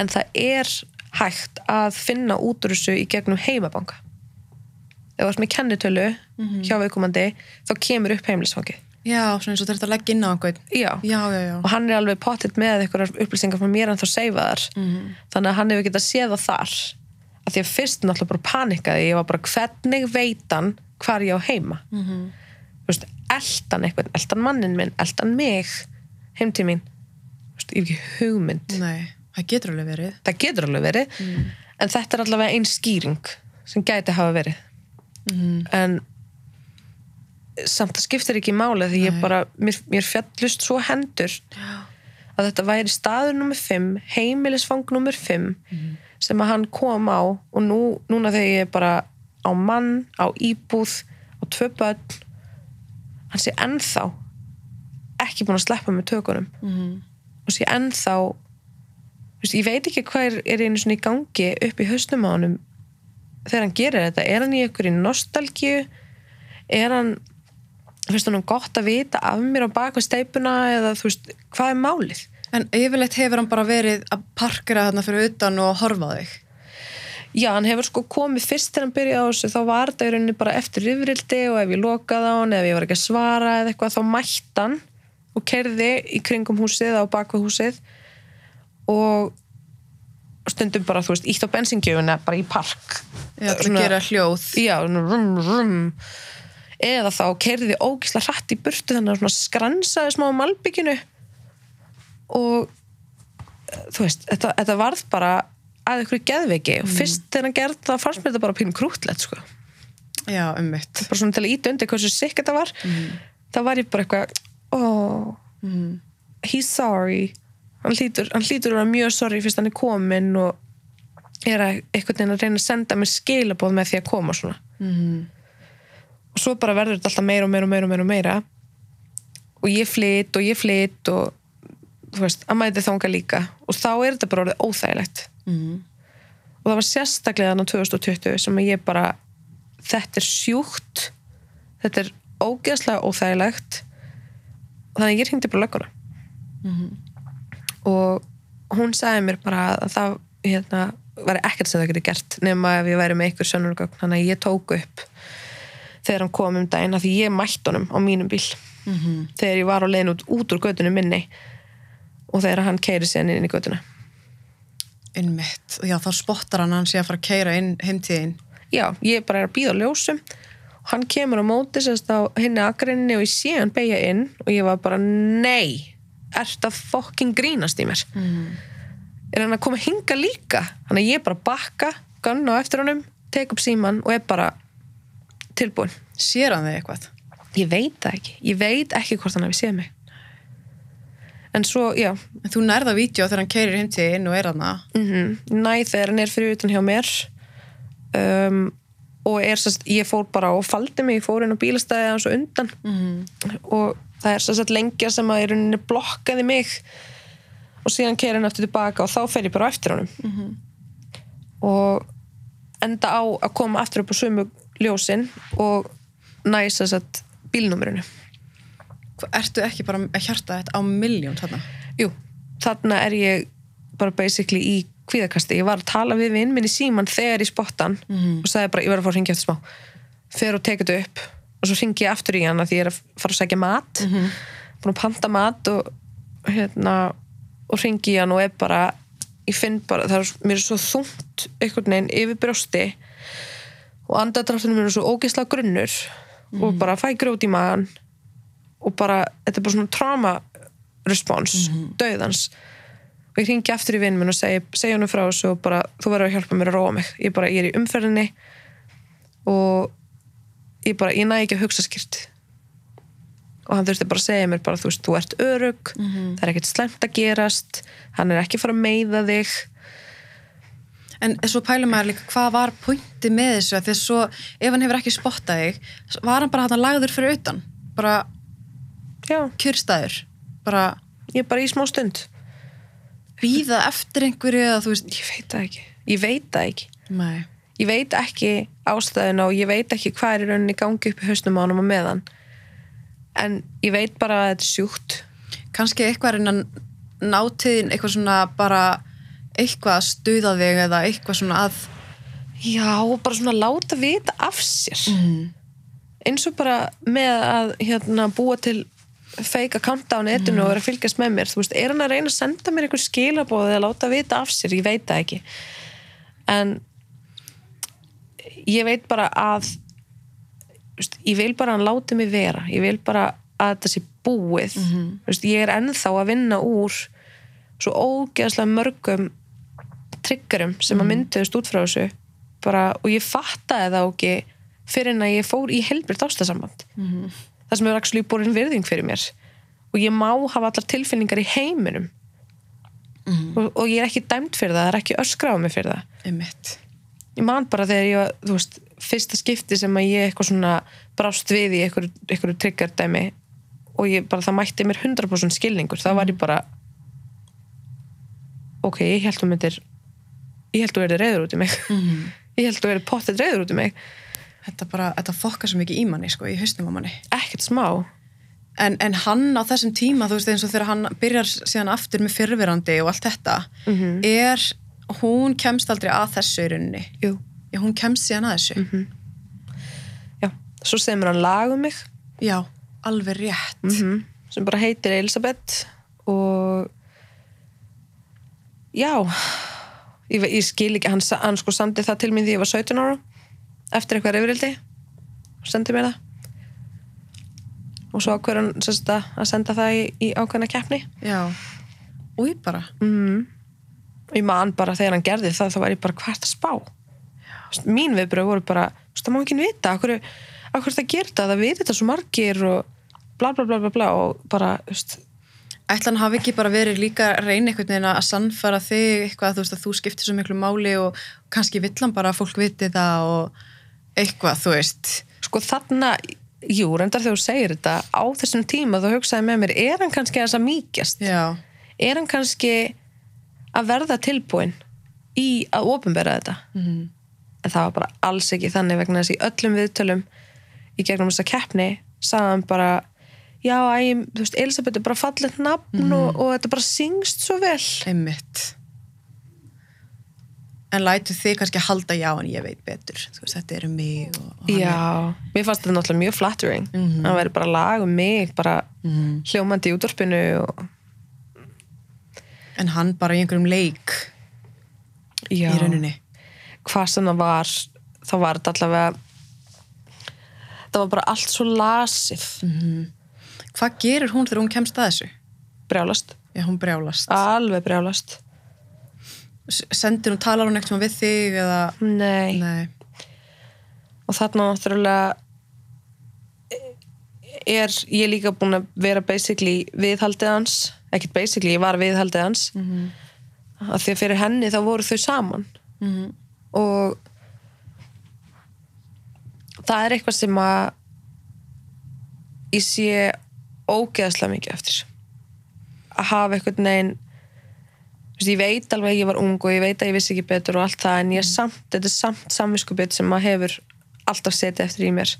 en það er hægt að finna út úr þessu í gegnum heimabanka. Ef þú ert með kennitölu hjá viðkomandi þá kemur upp heimilisfangið. Já, svona eins og þetta leggja inn á einhvern. já, Já, já, og hann er alveg pottitt með einhverjar upplýsingar frá mér en þá seifa þar þannig að hann hefur getað séð það þar að því að fyrst náttúrulega bara panikaði ég var bara hvernig veit hann hvar ég á heima? Mhm. þú veist, eldan eitthvað, eldan mannin minn eldan mig, heim til mín veist, ég hef ekki hugmynd. Nei, það getur alveg verið. getur alveg verið en þetta er allavega einn skýring sem gæti hafa verið. En samt það skiptir ekki máli því ég Nei. bara, mér, mér fjallust svo hendur að þetta væri staður nummer 5, heimilisfang nummer 5 sem að hann kom á og nú, núna þegar ég er bara á mann, á íbúð á tvö börn hann sé ennþá ekki búin að sleppa með tökunum. Mm og sé ennþá veist, ég veit ekki hvað er, einu svona í gangi upp í hausnum á honum þegar hann gerir þetta, er hann í ykkur í nostalgíu? Er hann finnst hann gott að vita af mér á bakveg steipuna eða þú veist, hvað er málið En yfirleitt hefur hann bara verið að parkera þarna fyrir utan og horfa þig. já, hann hefur sko komið fyrst þegar hann byrjaði á þessu þá var þetta í rauninni bara eftir yfirildi og ef ég lokaði á hann, ef ég var ekki að svara eða eitthvað, þá mætti hann og kerði í kringum húsið á bakveg húsið og stundum bara, þú veist, ítt á bensingjöfuna bara í park Já, til Svona- gera hljóð. já, rum, rum eða þá kerði ógislega hratt í burtu þannig að skransaði smá malbygginu og eh, þú veist, þetta, þetta varð bara að ykkur geðveiki og fyrst þegar hann gerði það fannst mér þetta bara pínu krútlegt sko. Já, ummitt. bara svona til að íta undir hversu sikk þetta var þá var ég bara eitthvað oh, Mm. he's sorry hann hlýtur, að vera mjög sorry fyrst hann er komin og er að einhvern veginn að reyna að senda mér skilaboð með því að koma svona Mm. og svo bara verður þetta alltaf meira og meira og meira og meira, og ég flytt og ég flytt og veist, að mæti þanga líka. Og þá er þetta bara orðið óþægilegt. Mm. og það var sérstaklega þannig 2020 sem ég bara þetta er sjúkt. Þetta er ógeðslega óþægilegt. Þannig ég hringdi bara lögguna. Og hún sagði mér bara að það hérna, var ekkert sem það getur gert nema ef ég væri með ykkur sönnurgögn þannig að ég tók upp þegar hann kom um daginn að því ég mætt honum á mínum bíl. Mhm. þegar ég var á leiðin út, út úr göttunum minni og þegar hann keiri sér inn í göttuna Ummitt. Já, þá spottar hann að hann sé að fara að keira inn heimtíðin. já, ég bara er að býða á ljósum og hann kemur á móti sérst á henni akrinni og ég sé hann beigja inn og ég var bara, nei ert að fokking grínast í mér Mm. er hann að koma hinga líka þannig að ég bara bakka, ganna á eftir honum tek upp síman og er bara tilbúin Sér hann þig eitthvað? ég veit það ekki, ég veit ekki hvort hann hafi séð mig en svo, já. En þú nærða vídeo þegar hann keirir heimtíðin og er hann mm næ þegar hann er fyrir utan hjá mér um, og er sérst, ég fór bara og faldi mig, ég fór inn á bílastæði hans og undan. -hmm. og það er sérst lengja sem að í rauninni blokkaði mig. Og síðan keira hann aftur tilbaka og þá fer ég bara eftir honum. -hmm. og enda á að koma aftur upp á sömu ljósin og næsa sérst bílnúmerinu Ertu ekki bara að hjarta þetta á miljón þarna? Jú, þarna er ég bara basically í kvíðakasti. Ég var að tala við vinn minn í síman þegar ég spottan Mhm. og sagði bara, ég verð að fara að ringja eftir smá. Fer og tekið þetta upp og svo ringi ég aftur í hana því ég er að fara að segja mat. Mhm. Búin að panta mat og hérna og ringi í hann og er bara ég finn bara, það er, mér er svo þungt einhvern veginn yfir brjósti og andadráttunum mér er svo ógeðslega grunnur og bara fæ grjót í magan og bara, þetta er bara svona trauma respons, döðans og ég ringi aftur í vinn minn og segi, segi hann frá þessu og bara, þú verður að hjálpa mér að róa mig. Ég bara, ég er í umferðinni og ég bara, ég næ ekki að hugsa skýrt. Og hann þurfti bara að segja mér bara, þú veist, þú ert örug það er ekkert slemt að gerast hann er ekki fara að meiða þig. En svo pælum maður líka hvað var pointi með þessu? Því að svo ef hann hefur ekki spottað þig var hann bara hann lagður fyrir utan? Bara kjörstaður bara ég er bara í smá stund. Býða eftir einhverju eða þú veist ég veit það ekki, ég veit það ekki. Nei. ég veit ekki ástæðuna og ég veit ekki hvað er rauninni gangi upp í hausnum á hann og meðan. En ég veit bara að þetta er sjúkt. Kannski eitthvað er innan nátiðin eitthvað svona bara eitthvað að stuða þig eða eitthvað svona að já, bara svona láta vita af sér. Eins og bara með að hérna, búa til fake account á netinu og vera að fylgjast með mér. Þú veist, er hann að reyna að senda mér einhver skilabóð eða láta vita af sér, ég veit það ekki. En ég veit bara að veist, ég vil bara að hann láti mig vera. Ég vil bara að þetta sé búið. Þú veist, ég er ennþá að vinna úr svo ógeðslega mörgum triggerum sem að mynduðust út frá þessu. Bara, og ég fattaði það ekki fyrir en að ég fór í helbriðt ástasamband. -hmm. Það sem hefur actually borin virðing fyrir mér. Og ég má hafa allar tilfinningar í heiminum. Og, og ég er ekki dæmt fyrir það, það er ekki öskrað á mig fyrir það. Einmitt. Ég man bara þegar ég var, þú veist, fyrsta skipti sem að ég eitthvað svona brást við í einhverju, einhverju triggerdæmi. Og ég bara, það mætti mér 100% skilningur, það var ég bara ok, ég held þú myndir ég held þú verið reyður út í mig. Ég held þú verið pottet reyður út í mig þetta bara, þetta fokkar svo mikið í manni sko, í hausnum á manni. Ekkert smá. En, en hann á þessum tíma, þú veist eins og þegar hann byrjar síðan aftur með fyrrverandi og allt þetta er, hún kemst aldrei að þessu í rauninni. Jú. já, hún kemst síðan að þessu. Já. svo semur hann lag um mig. Já, alveg rétt. -hmm. sem bara heitir Elisabeth og já ég, ég skil ekki, hann, hann sko samdi það til mín því ég var 17 ára eftir eitthvað reyfrildi sendi mér það. Og svo ákveður hann sagt, að að senda það í, í ákveðna keppni. Já, úi bara. Mm. og ég man bara þegar hann gerði það þá var ég bara hvert að spá? Vist, mín viðbröð voru bara það má ekki vita, akkur, akkur það gerir það það veit þetta svo margir og bla bla bla bla bla. Og bara þú veist, ætla hann hafi ekki bara verið líka að reyna einhvern veginn að sannfara þig eitthvað þú veist að þú skiptir svo miklu máli og kannski vill hann bara að fólk viti það og eitthvað, þú veist. Sko þarna jú, reyndar þegar þú segir þetta á þessum tíma þá hugsaði með mér, er hann kannski aðeins að mýkjast? Já, er hann kannski að verða tilbúin í að ofinbera þetta? Mhm. en það var bara alls ekki þannig vegna þess að í öllum viðtölum í gegnum þessa keppni sagði hann bara já, æ, þú veist, Elisabeth er bara fallið nafn og, og þetta bara syngst svo vel. Einmitt en lætu þig kannski að halda já en ég veit betur, veist, þetta er um mig og, og já, mér fannst þetta náttúrulega mjög flattering. Mhm. hann væri bara lag um mig bara er, mm, hljómandi í útvarpinu og en hann bara í einhverjum leik já, í rauninni. Hvað sem það var þá var þetta allavega það var bara allt svo lasið. Hvað gerir hún þegar hún kemst að þessu? brjálast, já, hún brjálast. Alveg brjálast sendir hún, talar hún eitthvað við þig eða? Nei, nei, og þarna náttúrulega er ég líka búin að vera basically viðhaldið hans ekkert basically, ég var viðhaldið hans. Mm -hmm. að því að fyrir henni þá voru þau saman. Mhm. og það er eitthvað sem að ég sé ógeðslega mikið eftir. Að hafa eitthvað neginn ég veit alveg að ég var ung og ég veit að ég vissi ekki betur og allt það en ég samt, þetta er samt samviskupið sem maður hefur alltaf setið eftir í mér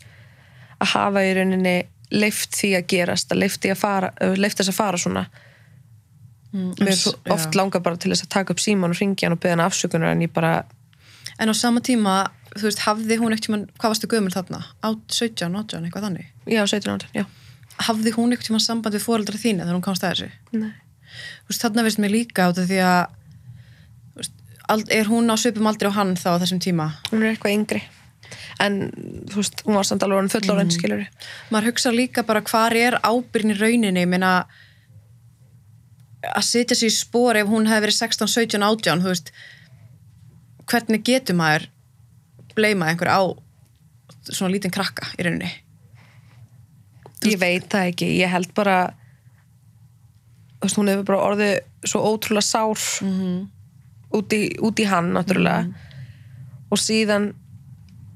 að hafa í rauninni leift því að gerast, að leift þess að fara svona mér s- er oft já. langar bara til þess að taka upp síman og ringja hann og beða hann afsökunar en ég bara En á sama tíma, þú veist, hafði hún ekkert tímann, hvað varstu gömul þarna? Á 17, 18, eitthvað þannig? já, 17 ára, já Hafði hún ekkert tímann samband við fóreldra þína þegar hún komst að þessu? Nei. Þú veist, mér líka át af því að veist, ald- er hún á svipum aldrei á hann þá á þessum tíma? hún er eitthvað yngri en þú veist, hún var samt alveg orðin fullorðin mm. skilur Maður hugsa líka bara hvar er ábyrgin í rauninni, meina að setja sér í spór ef hún hefði verið 16, 17, 18, þú veist hvernig getur maður bleima einhver á svona lítinn krakka í rauninni? ég veit það ekki, ég held bara veist, hún hefur bara orðið svo ótrúlega sár Mhm. út, í, út í hann náttúrulega. Og síðan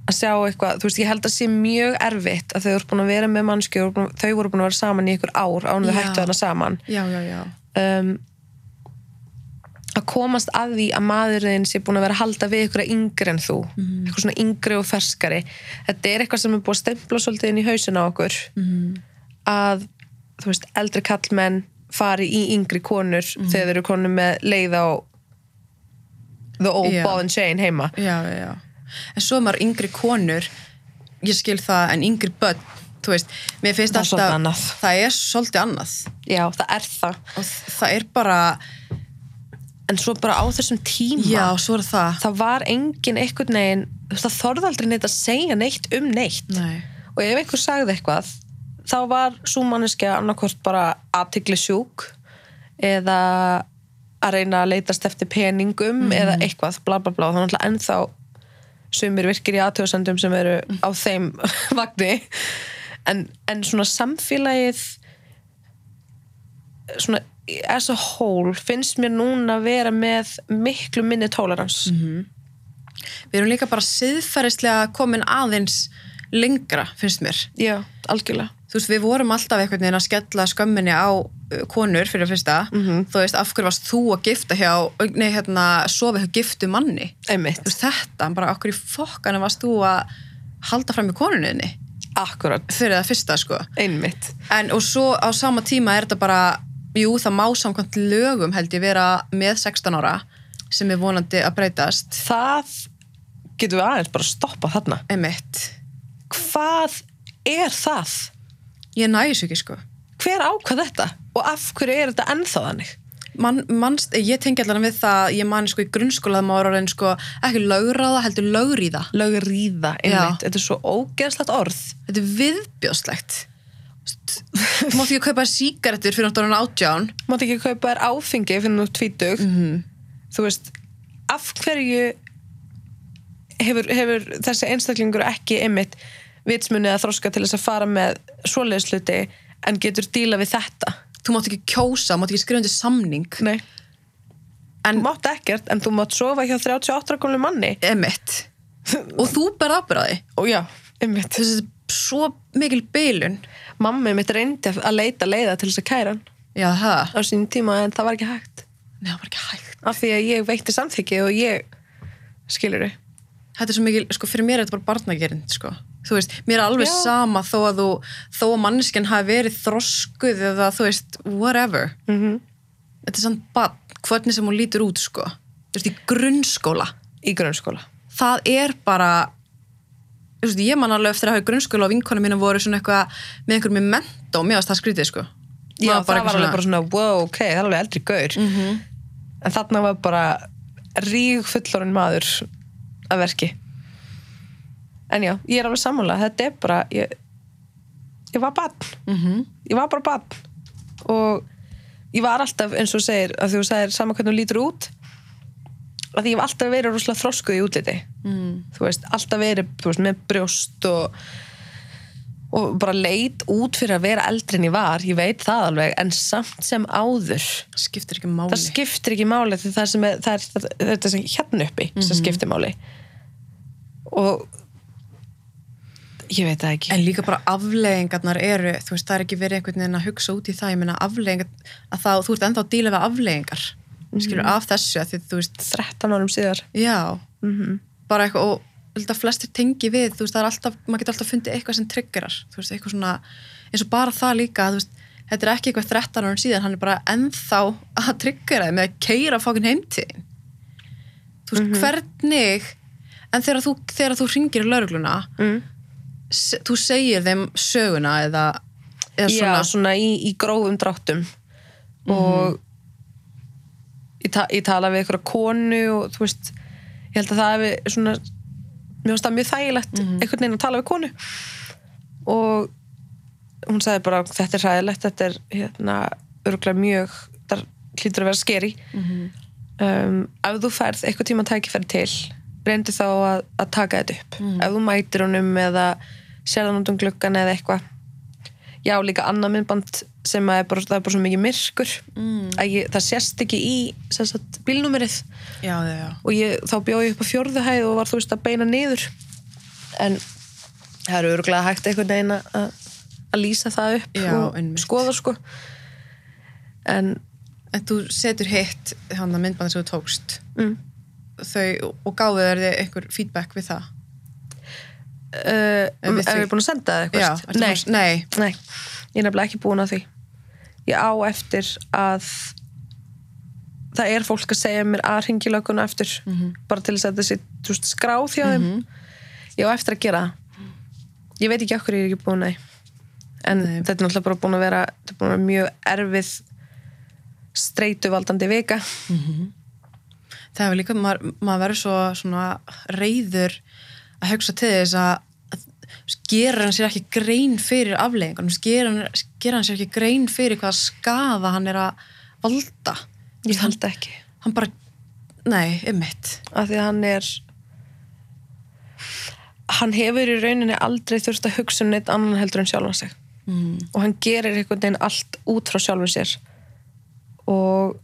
að sjá eitthvað, þú veist, ég held að sé mjög erfitt að þau voru búin að vera með mannskju og þau voru búin að vera saman í ykkur ár án þau hættu þarna saman. Já, já, já. um, að komast að því að maðurinn sé búin að vera að halda við ykkur yngri en þú eitthvað svona yngri og ferskari þetta er eitthvað sem er búin að stempla svolítið inn í hausin á okkur. Að þú veist, eldri kallmenn fari í yngri konur þegar þeir eru konur með leið á the old Já. ball and chain heima Já, já. En svo maður yngri konur, ég skil það, en yngri börn, þú veist, mér finnst Það alltaf, annað. það er svolítið annað. já, það er það Og það er bara, en svo bara á þessum tíma já, svo er það. það var engin þú veist, það þorði aldrei neitt að segja neitt um neitt Nei. og ef einhver sagði eitthvað þá var svo manneskja annarkvort bara aðtigli sjúk eða að reyna að leitast eftir peningum eða eitthvað, bla bla bla. Þannig að ennþá sumir virkir í aðtöðsendum sem eru á þeim vagni. En, en svona samfélagið svona as a whole finnst mér núna að vera með miklu minni tolerans Við erum líka bara siðferðislega komin aðeins lengra, finnst mér. já, algjörlega Þú veist, við vorum alltaf einhvern veginn að skella skömminni á uh, konur fyrir að fyrsta. Þú veist, af hverju varst þú að gifta hjá, nei, hérna, sofa hjá giftu manni? einmitt, Þú veist, þetta, bara af hverju fokkana varst þú að halda fram í konunniðinni? akkurat Fyrir það fyrsta, sko. einmitt En og svo á sama tíma er þetta bara, jú það má samkvæmt lögum held ég vera með 16 ára sem er vonandi að breytast. það getum við aðeins bara að stoppa þarna Emitt. hvað er það? Ég næs ekki sko. hver ákvað þetta? og af hverju er þetta ennþá þannig? Man, manst, ég tengi allan við það, ég man sko í grunnskóla það má vera orðin sko ekki lögráða heldur lögríða. lögríða, einmitt, þetta er svo ógeðslegt orð Þetta er viðbjóðslegt. Þú mátt ekki kaupa sígarettur fyrir náttúrulega átján. mátt ekki kaupa þér áfengi fyrir nú tvítug Mhm. þú veist, af hverju hefur, hefur þessi einstaklingur ekki einmitt vitsmunni að þroska til þess að fara með svoleiðsluti en getur díla við þetta Þú mátt ekki kjósa, mátt ekki skrifa undir samning. Nei. En þú mátt ekkert en þú mátt sofa hjá 38 komlu manni emitt. Og þú ber ábyrðaði. Þessi er svo mikil beilun. mamma mitt reyndi að leita leiða til þess að kæra hann á sínum tíma en það var ekki hægt Nei, það var ekki hægt. af því að ég veitti samþykki og ég skilur þau Þetta er svo mikil, sko, fyrir mér er þetta bara barnagerind, sko. Þú veist, mér er alveg Já. sama þó að þú, þó að manneskjan hafi verið þroskuð eða þú veist, whatever. mm -hmm. Þetta er samt barn, hvernig sem hún lítur út, sko. Þú veist, í grunnskóla. í grunnskóla Það er bara, þú veist, ég man alveg eftir að hafa í grunnskóla og vinkona mína voru svona eitthvað með einhverjum með mentó, mér varst það skrítið, sko. já, það var alveg bara svona, wow, ok, það er alveg eldri gaur Mhm. en þarna var bara ríg fullorinn maður að verki en já, ég er alveg sammála. Þetta er bara ég, ég var barn. Mhm. ég var bara barn. Og ég var alltaf, eins og segir að þú segir saman hvernig þú lítur út að ég hef alltaf verið rosalega þroskuð í útliti. Mm. þú veist, alltaf verið veist, með brjóst og og bara leit út fyrir að vera eldri en ég var, ég veit það alveg en samt sem áður Skiptir það skiptir ekki máli. Það, er, það er það- þetta sem hérna uppi sem skiptir máli. Og ég veit það ekki. En líka bara afleggingarnar eru, þú veist, það er ekki verið einhvern veginn að hugsa út í það, ég meina afleggingar, að þá, þú ert ennþá að díla við afleggingar, skilur, af þessu, að því, þú veist, 13 árum síðar. Já, mm bara eitthvað, og að flestir tengi við, þú veist, það er alltaf, maður getur alltaf fundið eitthvað sem triggerar, þú veist, eitthvað svona, eins og bara það líka, þú veist, þetta er ekki eitthvað 13 árum síðan, hann er bara ennþá að triggera með að keira fókin heimtíðin. Þú veist, hvernig, en þegar þú, þegar þú ringir í laurugluna, mm. Se- þú segir þeim söguna eða, eða Já, svona, svona í, í grófum dráttum. Og ég, ta ég tala við ykkur konu og þú veist ég held að það hefði svona mér finnst það mjög þægilegt einhvern veginn að tala við konu. Og hún sagði bara þetta er hræðilegt, þetta er hérna örgulega mjög, það hlýtur að vera skeri um, ef þú færð eitthvað tíma tækifæri til reyndi þá að, að taka þetta upp. Ef þú mætir honum eða sérðan út um gluggan eða eitthvað. Já, líka annað myndband sem er bara, það er bara svo mikið myrkur. Mm. ég, það sést ekki í sagt, bílnúmerið. Já, já, og ég, þá bjóð ég upp á fjórðu hæð og var þú veist að beina niður. En það eru örgulega hægt einhvern veginn að, lýsa það upp Já, og einmitt. skoða sko. En en þú setur hitt hann að myndbandi sem þú tókst. Mm, þau, og gáðu þér þið einhver feedback við það uh, En við er búin að senda það eitthvað? Nei, nei, nei, ég er nefnilega ekki búin að því. Ég á eftir að það er fólk að segja mér að ringi löguna eftir Mhm. bara til þess að þessi veist, skráð hjá þeim. Ég á eftir að gera ég veit ekki okkur ég er ekki búin að en Nei. þetta er náttúrulega bara búin að vera þetta er búin að vera mjög erfið streituvaldandi vika. Það hefur líka maður, maður verður svo reyður að hugsa til þess að gera hann sér ekki grein fyrir afleggingunum, gera hann, hann sér ekki grein fyrir hvað skaða hann er að valda? Ég held ekki. Hann bara, nei, ymmit af því að hann er hann hefur í rauninni aldrei þurft að hugsa um neitt annan heldur en sjálfan sig. Mm. og hann gerir einhvern veginn allt út frá sjálfum sér. Og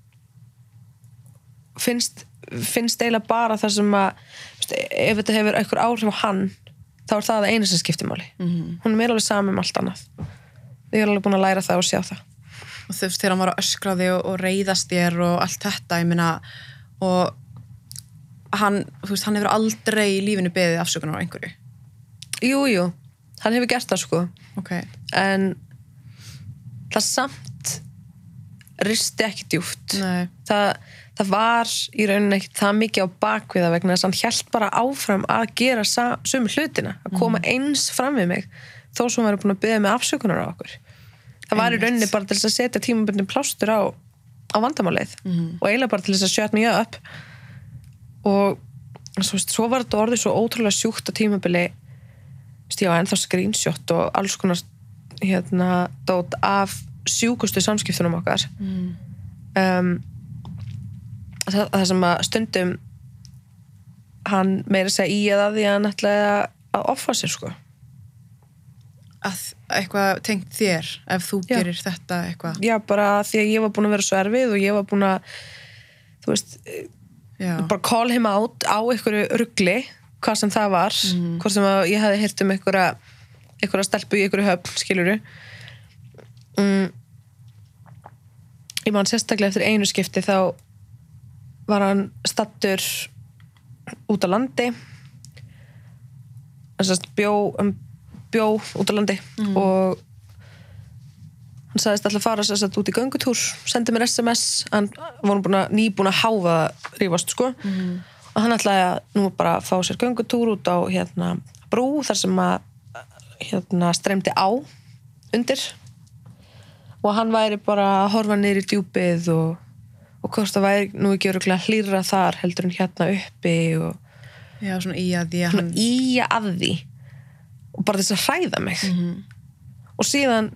finnst finnst eiginlega bara það sem að ef þetta hefur einhver áhrif á hann þá er það einu sem skiptir máli. Mm. hún er meira alveg saman um allt annað. Ég er alveg búin að læra það og sjá það. Og þú veist, þegar hann var að öskra þig og, og reyðast þér og allt þetta, ég meina og hann, þú veist, hann hefur aldrei í lífinu beðið afsökunar á einhverju. Jú, jú, hann hefur gert það sko. Ok, en það samt risti ekki djúft nei, það, það var í rauninni ekki það mikið á bakviða vegna þess að hann held bara áfram að gera sömu hlutina, að koma eins fram við mig þó sem hann væri búin að byggja með afsökunar á okkur. Það var í rauninni bara til þess að setja tímabundin plástur á, á vandamálið og eiginlega bara til þess að shut me up. Og svo, svo var þetta orðið svo ótrúlega sjúkt á tímabili ég var ennþá screenshot og alls konar hérna dót af sjúkustu samskiptunum okkar. Um, það, það sem að stundum hann meira að segja í eða því að hann ætlaði að, að offa sér sko. Að eitthvað tengt þér ef þú Já. gerir þetta eitthvað. Já bara því að ég var búin að vera svo erfið og ég var búin að þú veist, já, bara call him out á einhverju ruggli hvað sem það var hvort sem að ég hefði heyrt um einhverja einhverja stelpu í einhverju höfn skiluru mm. ég man sérstaklega eftir einu skipti þá var hann stattur út á landi bjó bjó út á landi og hann sagðist alltaf að fara sérst út í göngutúr sendi mér SMS hann var nýbúin að háfa rífast sko. Og hann ætlaði að nú bara fá sér göngutúr út á hérna brú þar sem að hérna streymdi á undir. Og hann væri bara að horfa í djúpið og hvort það væri nú ekki öruglega hlýra þar heldur en hérna uppi og já, svona í að því hann íja að því. Og bara þess að hræða mig. Og síðan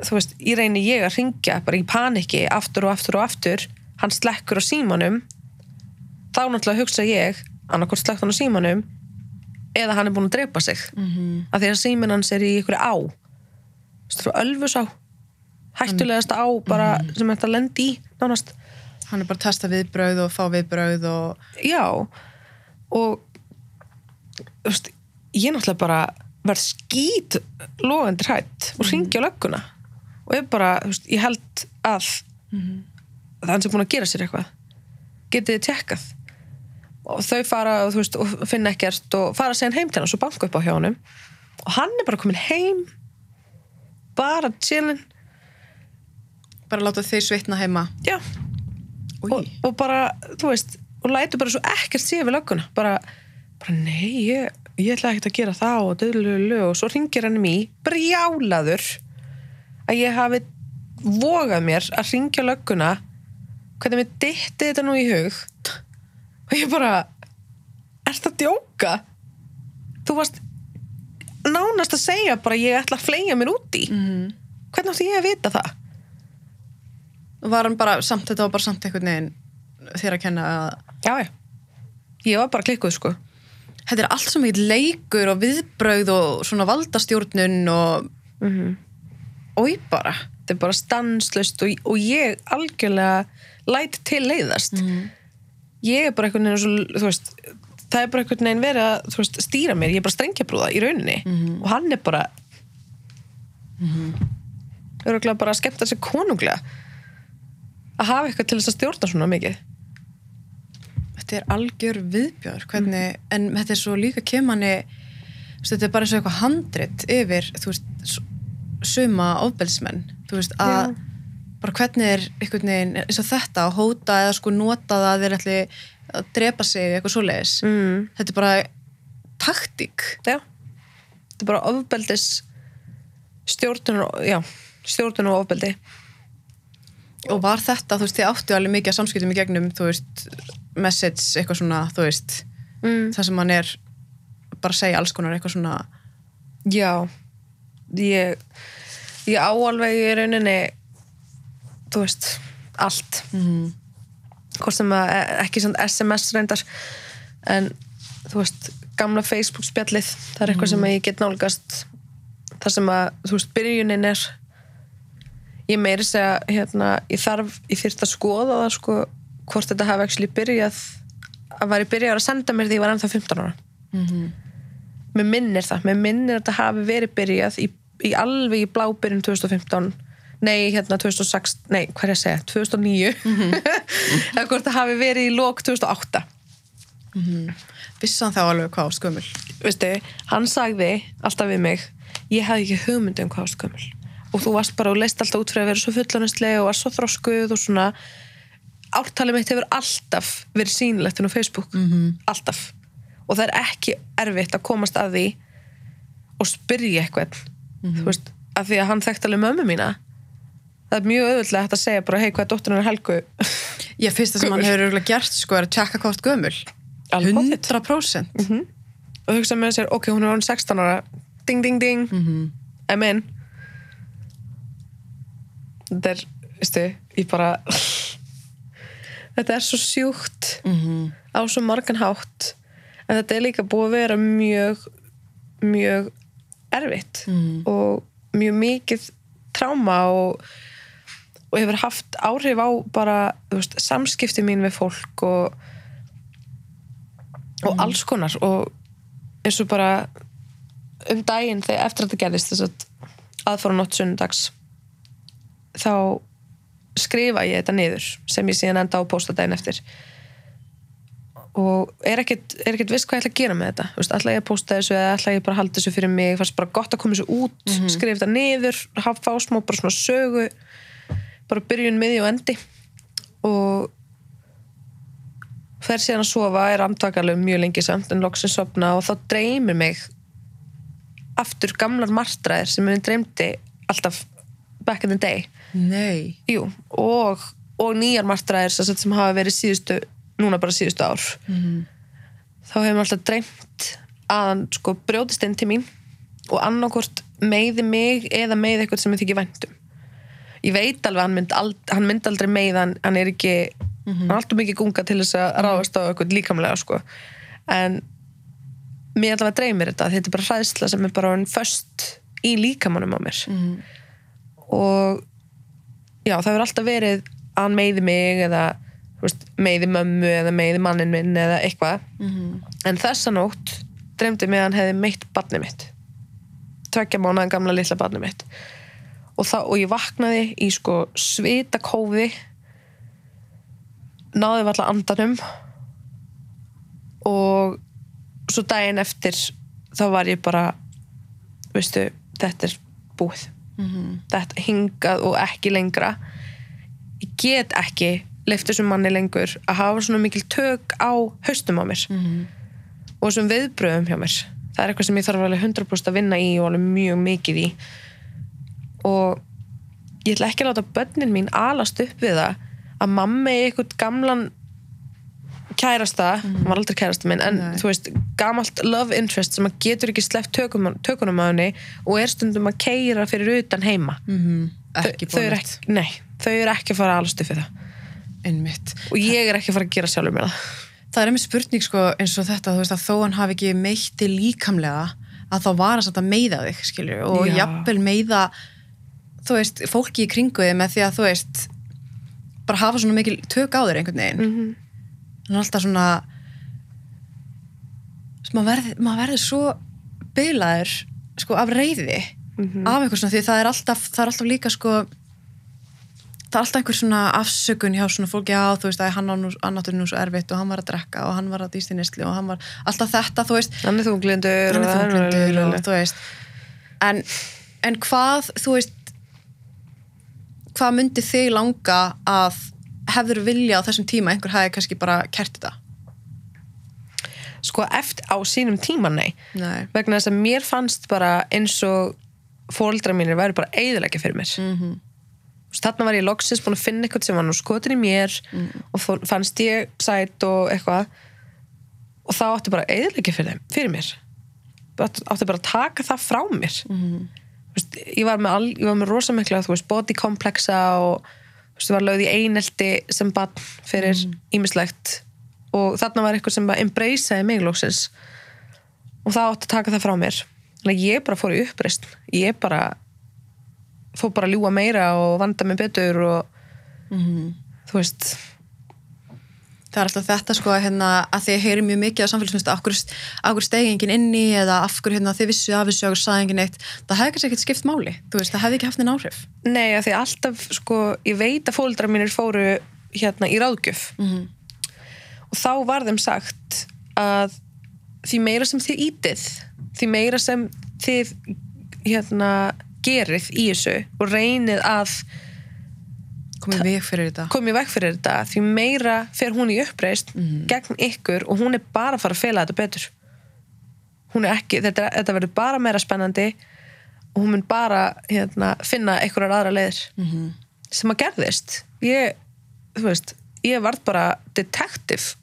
þú veist, ég reyni ég að ringja bara í paniki aftur og aftur og aftur hann slekkur á símanum þá náttúrulega hugsa ég annarkvort slekkt hann á símanum eða hann er búin að drepa sig. Mhm. af því að símin hans er í ykkur á. Þú veist, frá Ölfus á hættulegast á bara sem þetta lendi í nánast hann er bara að testa viðbröð og fá viðbröð og já og veist, ég náttúrulega bara verð skít logandi hrætt og ringi á lögguna. Og ég bara, veist, ég held að það hann sem búin að gera sér eitthvað. Getið þið tjekkað og þau fara og, veist, og finna ekkert og fara síðan heim til hans og banka upp á hjá honum. Og hann er bara komin heim bara chillin. Bara láta þau svitna heima. Já. Og, og bara, þú veist og lætur bara svo ekkert síðan við lögguna. Bara, bara nei, ég, ég ætla ekkert að gera það og döðlulu og svo ringir hann í brjálaður að ég hafi vogað mér að ringja lögguna hvernig mér dytti þetta nú í hug og ég bara ert að djóka þú varst nánast að segja bara ég ætla að fleia mér út í. Mm. hvernig átti ég að vita það var hann bara, samt þetta var bara samt einhvern veginn þér að kenna að já, ég var bara klikkuð sko. Þetta er allt svo mikið leikur og viðbrögð og svona valdastjórnun og mm -hmm. oi bara. Þetta er bara stanslust og, og ég algjörlega læti til leiðast. Ég er bara einhvern veginn svo, þú veist, það er bara einhvern veginn verið að veist, stýra mér, ég er bara strengjabrúða í rauninni. Og hann er bara öruglega bara að skemmta sér konunglega að hafa eitthvað til þess að stjórna svona mikið. Þetta er algjör viðbjör hvernig, en þetta er svo líka kemanni þetta er bara eins og eitthvað handrit yfir, þú veist suma ofbelsmenn, þú veist að Já. bara hvernig er einhvern veginn eins og þetta að hóta eða sko nota það að þeir ætli að drepa sig eitthvað svoleiðis. Mm. þetta er bara taktík. Já, þetta er bara ofbeldis stjórnun og, já, stjórnun og ofbeldi og var þetta, þú veist, þið áttu alveg mikið að samskiptum í gegnum, þú veist message, eitthvað svona, þú veist mm. það sem hann er bara að segja alls konar eitthvað svona. Já. Ég, ég á alveg í rauninni þú veist, allt. Mm hvort sem að ekki svona SMS reyndar en þú veist, gamla Facebook spjallið það er eitthvað sem að ég get nálgast. Það sem að, þú veist, byrjunin er ég meiri segja hérna, ég þarf, ég þyrft að skoða það sko, hvort þetta hafi actually byrjað að væri byrjað að senda mér því ég var ennþá 15 ára. Mér minnir það, mér minnir að þetta hafi verið byrjað í, í alveg í blábyrjun 2015 nei, hérna 2006, nei, hvað er ég að segja 2009 eða hvort það hafi verið í lók 2008 vissan þá alveg hvað á skömmul? Veistu, hann sagði alltaf við mig ég hafði ekki hugmyndi um hvað gömul og þú varst bara og leist alltaf út fyrir að vera svo fullanislega og var svo þroskuð og svona. Ártalið mitt hefur alltaf verið sýnilegt inn á Facebook. Mhm. alltaf. Og það er ekki erfitt að komast að því og spyrja eitthvað. Þú veist, af því að hann þekkt alveg mömmu mína. Það er mjög auðvitað hægt að segja bara hei hvað er dótturinn er Helgu? Ég fyrsta sem hann hefur örugglega gert sko er að tjekka hvort gömul. Alveg pottþétt. 100% og hugsa með sér, ok, hún er orðin 16 ára. Ding ding ding. Mhm. I'm in þetta er, veistu, ég bara þetta er svo sjúkt Mhm. á svo margan hátt en þetta er líka búið að vera mjög mjög erfitt Mhm. og mjög mikið tráma og, og hefur haft áhrif á bara veist, samskipti mín við fólk og og alls konar og eins og bara um daginn þegar eftir að þetta gerðist þess að aðfara nótt sunnudags þá skrifa ég þetta niður sem ég síðan enda á að posta daginn eftir. Og er ekkert, er ekkert viss hvað ég ætla að gera með þetta. Þú veist, ætla ég að posta þessu eða ætla ég bara að halda þessu fyrir mig? Fannst bara gott að koma þessu út skrifa þetta niður, hafa fá smá bara svona sögu bara byrjun, miði og endi. Og fer síðan að sofa er andvakalum mjög lengi samt en loksins sopna og þá dreymir mig aftur gamlar martræðir sem við dreymdi alltaf back in the day nei. Jú, og, og nýjar martræðir sem, hafa verið síðustu núna bara síðustu ár. Mhm. þá hefur maður alltaf dreymt að hann sko brjótist inn til mín og annarkort meiði mig eða meiði eitthvað sem ég þykir væntum ég veit alveg að hann mynd, ald, hann mynd aldrei meið hann, hann er ekki hann er alltaf mikið gunga til þess að ráðast á eitthvað líkamlega sko. En mér allavega dreymir þetta þetta er bara hræðsla sem er bara hann föst í líkamannum á mér. Mhm. og já, það hefur alltaf verið að hann meiði mig eða veist, meiði mömmu eða meiði mannin minn eða eitthvað. Mhm. en þessa nótt dreymdi mig að hann hefði meitt barnið mitt. Tveggja mánuðan gamla litla barnið mitt. Og, það, og ég vaknaði í sko svita kófi náði var alltaf andanum og svo daginn eftir þá var ég bara veistu, þetta er búið þetta hingað og ekki lengra. Ég get ekki leift þessum manni lengur að hafa svona mikil tök á haustum á mér. Og þessum viðbröðum hjá mér. Það er eitthvað sem ég þarf alveg 100% að vinna í og alveg mjög mikið í. Og ég ætla ekki að láta börnin mín alast upp við það að mamma er eitthvað gamlan kærasta, hann var aldrei kærasta minn en Nei. þú veist, gamalt love interest sem að getur ekki sleppt tökum, tökunum á henni og er stundum að keira fyrir utan heima. Ekki þau, þau eru ekki, nei, þau eru ekki að fara að upp við það. Einmitt. Og ég er ekki að fara að gera sjálfur mér það. Það er einmitt spurning sko eins og þetta þú veist að þó hann hafi ekki meitti líkamlega að þá var hann að meiða þig skilur og Já. jafnvel meiða þú veist, fólki í kringu þig með því að þú veist bara hafa svona mikil tök á þér einhvern veginn. Mhm. Hann er alltaf svona Svo maður verður, verður svo bylaður sko af reyði Mhm. af eitthvað svona því það er alltaf það er alltaf líka sko það er alltaf einhver svona afsökun hjá svona fólki já þú veist að hann, á áttur nú svo erfitt og hann var að drekka og hann var að dýst í nýslu og hann var alltaf þetta þú veist. Hann er þunglindur og það þunglindur og þú veist. En, en hvað þú veist hvað myndi þig langa að hefur vilja á þessum tíma einhver hefði kannski bara kert þetta? Sko eftir á sínum tíma nei. Nei. vegna þess að mér fannst bara eins og fóldra mínir væri bara eiðilegja fyrir mér. Mm Mhm. þarna var ég loksins búin að finna eitthvað sem var nú skotin í mér og fó- fannst ég sætt og eitthvað. Og þá átti bara eiðilegja fyrir, fyrir mér. Átti bara að taka það frá mér. Mhm. Þú veist, ég var með, all, ég var með rosa mikla þú veist, body komplexa og ég var lögð í einelti sem bann fyrir ímislegt og þarna var eitthvað sem bara embraceaði mig lóksins og það átti að taka það frá mér. Ég bara fór í uppreist ég bara fór bara að ljúga meira og vanda mig betur og þú veist það er alltaf þetta sko að, hérna, að að heyri mjög mikið á samfélagsmynda af hverju, stegi enginn inni eða af hverju hérna, þið vissu af þessu hverju sagði enginn eitt það hefði kannski ekkert skipt máli veist, það hefði ekki haft neinn áhrif. Nei, af því alltaf, sko, ég veit að fóldra mínir fóru hérna í ráðgjöf. Mhm. og þá var þeim sagt að því meira sem þið ítið því meira sem þið hérna gerið í þessu og reynið að komið veg fyrir þetta. Komið veg fyrir þetta því meira fer hún í uppreist gegn ykkur og hún er bara að fara að fela þetta betur. Hún er ekki, þetta, þetta verður bara meira spennandi og hún mun bara hérna, finna einhverjar aðra leiðir. -hmm. sem að gerðist. Ég, þú veist, ég varð bara detektiv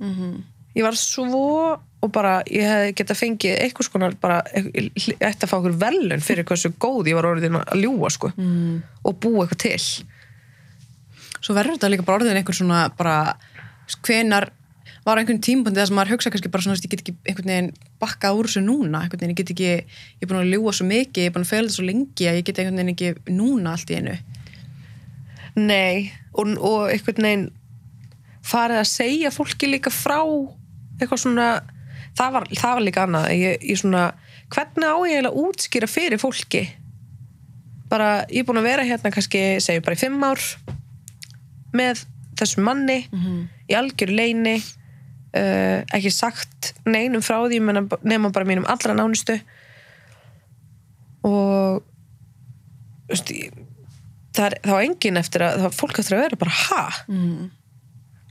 -hmm. ég var svo og bara, ég hefði geta fengið einhvers konar bara, ætti að fá okkur velun fyrir hversu góð ég var orðin að ljúga sko, mm. og búa eitthvað til svo verður þetta líka bara orðin einhvern svona bara hvenar var einhvern tímpundi þess að maður hugsa kannski bara svona, ég get ekki einhvern veginn bakka úr þessu núna einhvern veginn, ég get ekki, ég er búin að ljúa svo mikið ég er búin að fela þetta svo lengi að ég get einhvern veginn ekki núna allt í einu Nei, og, og einhvern veginn farið að segja fólki líka frá eitthvað svona það var, það var líka annað. Ég, ég svona, hvernig á ég að útskýra fyrir fólki? Bara, ég er búin að vera hérna kannski, segjum bara í fimm ár með þessum manni í algjöru leini uh, ekki sagt neinum frá því nema bara mínum allra nánustu. Og veist, það er þá engin eftir að fólk eftir að vera bara ha? Mm.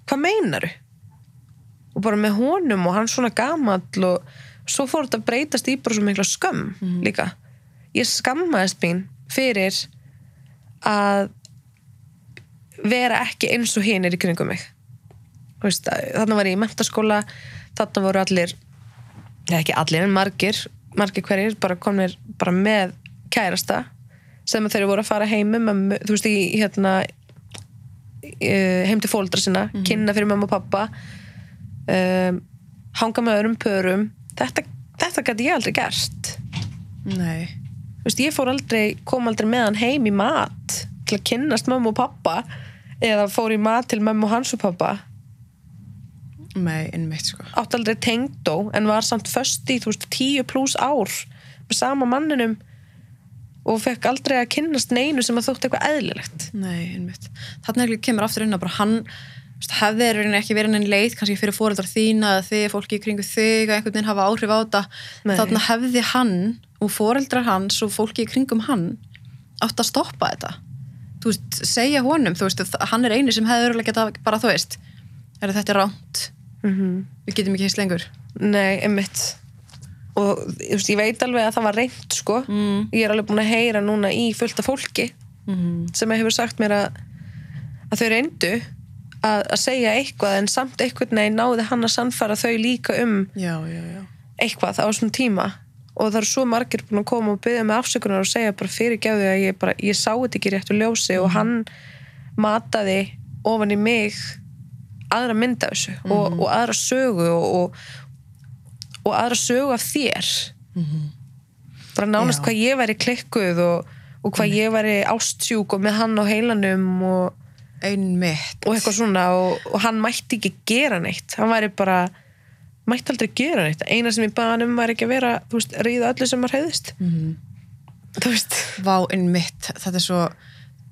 hvað meinaru og bara með honum og hann svona gamall og svo fór þetta að breytast í bara svo mikla skömm líka. Ég skammaðist mín fyrir að vera ekki eins og hinir í kringum mig. Veist, þarna var ég í mentaskóla þarna voru allir eða ekki allir en margir margir hverjir bara komnir bara með kærasta sem þeir voru að fara heim með mömmu, þú veist, í hérna eh, heim til fóldra sinna kynna fyrir mamma og pappa um, hanga með öðrum pörum. Þetta, þetta gæti ég aldrei gert. Nei, Þú veist, ég fór aldrei, kom aldrei með hann heim í mat til að kynnast mamma og pappa eða fór í mat til mamma og hans og pappa. Nei, innmitt sko. Átti aldrei tengdó en var samt föst í veist, tíu pluss ár með sama manninum og fekk aldrei að kynnast neinu sem að þótt eitthvað eðlilegt. Nei, einmitt. Þannig kemur aftur inn að bara hann hefði er ekki verið en leið kannski fyrir fóreldrar þína eða þið, fólki í kringu þig að einhvern veginn hafa áhrif á þetta þannig að hefði hann og fóreldrar hans og fólki í kringum hann átt að stoppa þetta. Þú veist, segja honum þú veist, hann er eini sem hefði örugglega geta bara þú veist, er þetta ránt mm við getum ekki heist lengur. Nei, einmitt. Og veist, ég veit alveg að það var reynt sko. Mm. ég er alveg búin að heyra núna í fullta fólki Mm. sem hefur sagt mér að, að þau reyndu að, að segja eitthvað en samt eitthvað nei náði hann að sannfara þau líka um já, já, já. eitthvað á þessum tíma. Og það eru svo margir búin að koma og byggja með afsökunar og segja bara fyrirgefðu að ég, bara, ég sá þetta ekki réttu ljósi og hann mataði ofan í mig aðra mynd af þessu og, og aðra sögu og, og, og aðra sögu af þér. Bara nánast hvað ég væri klikkuð og, og hvað ég væri ástsjúk og með hann á heilanum og, einmitt og eitthvað svona og, og hann mætti ekki gera neitt. Hann væri bara mætti aldrei gera neitt. Eina sem ég baði hann um væri ekki að vera þú veist, ríða öllu sem maður heiðist mm. þú veist. Vá, einmitt, þetta er svo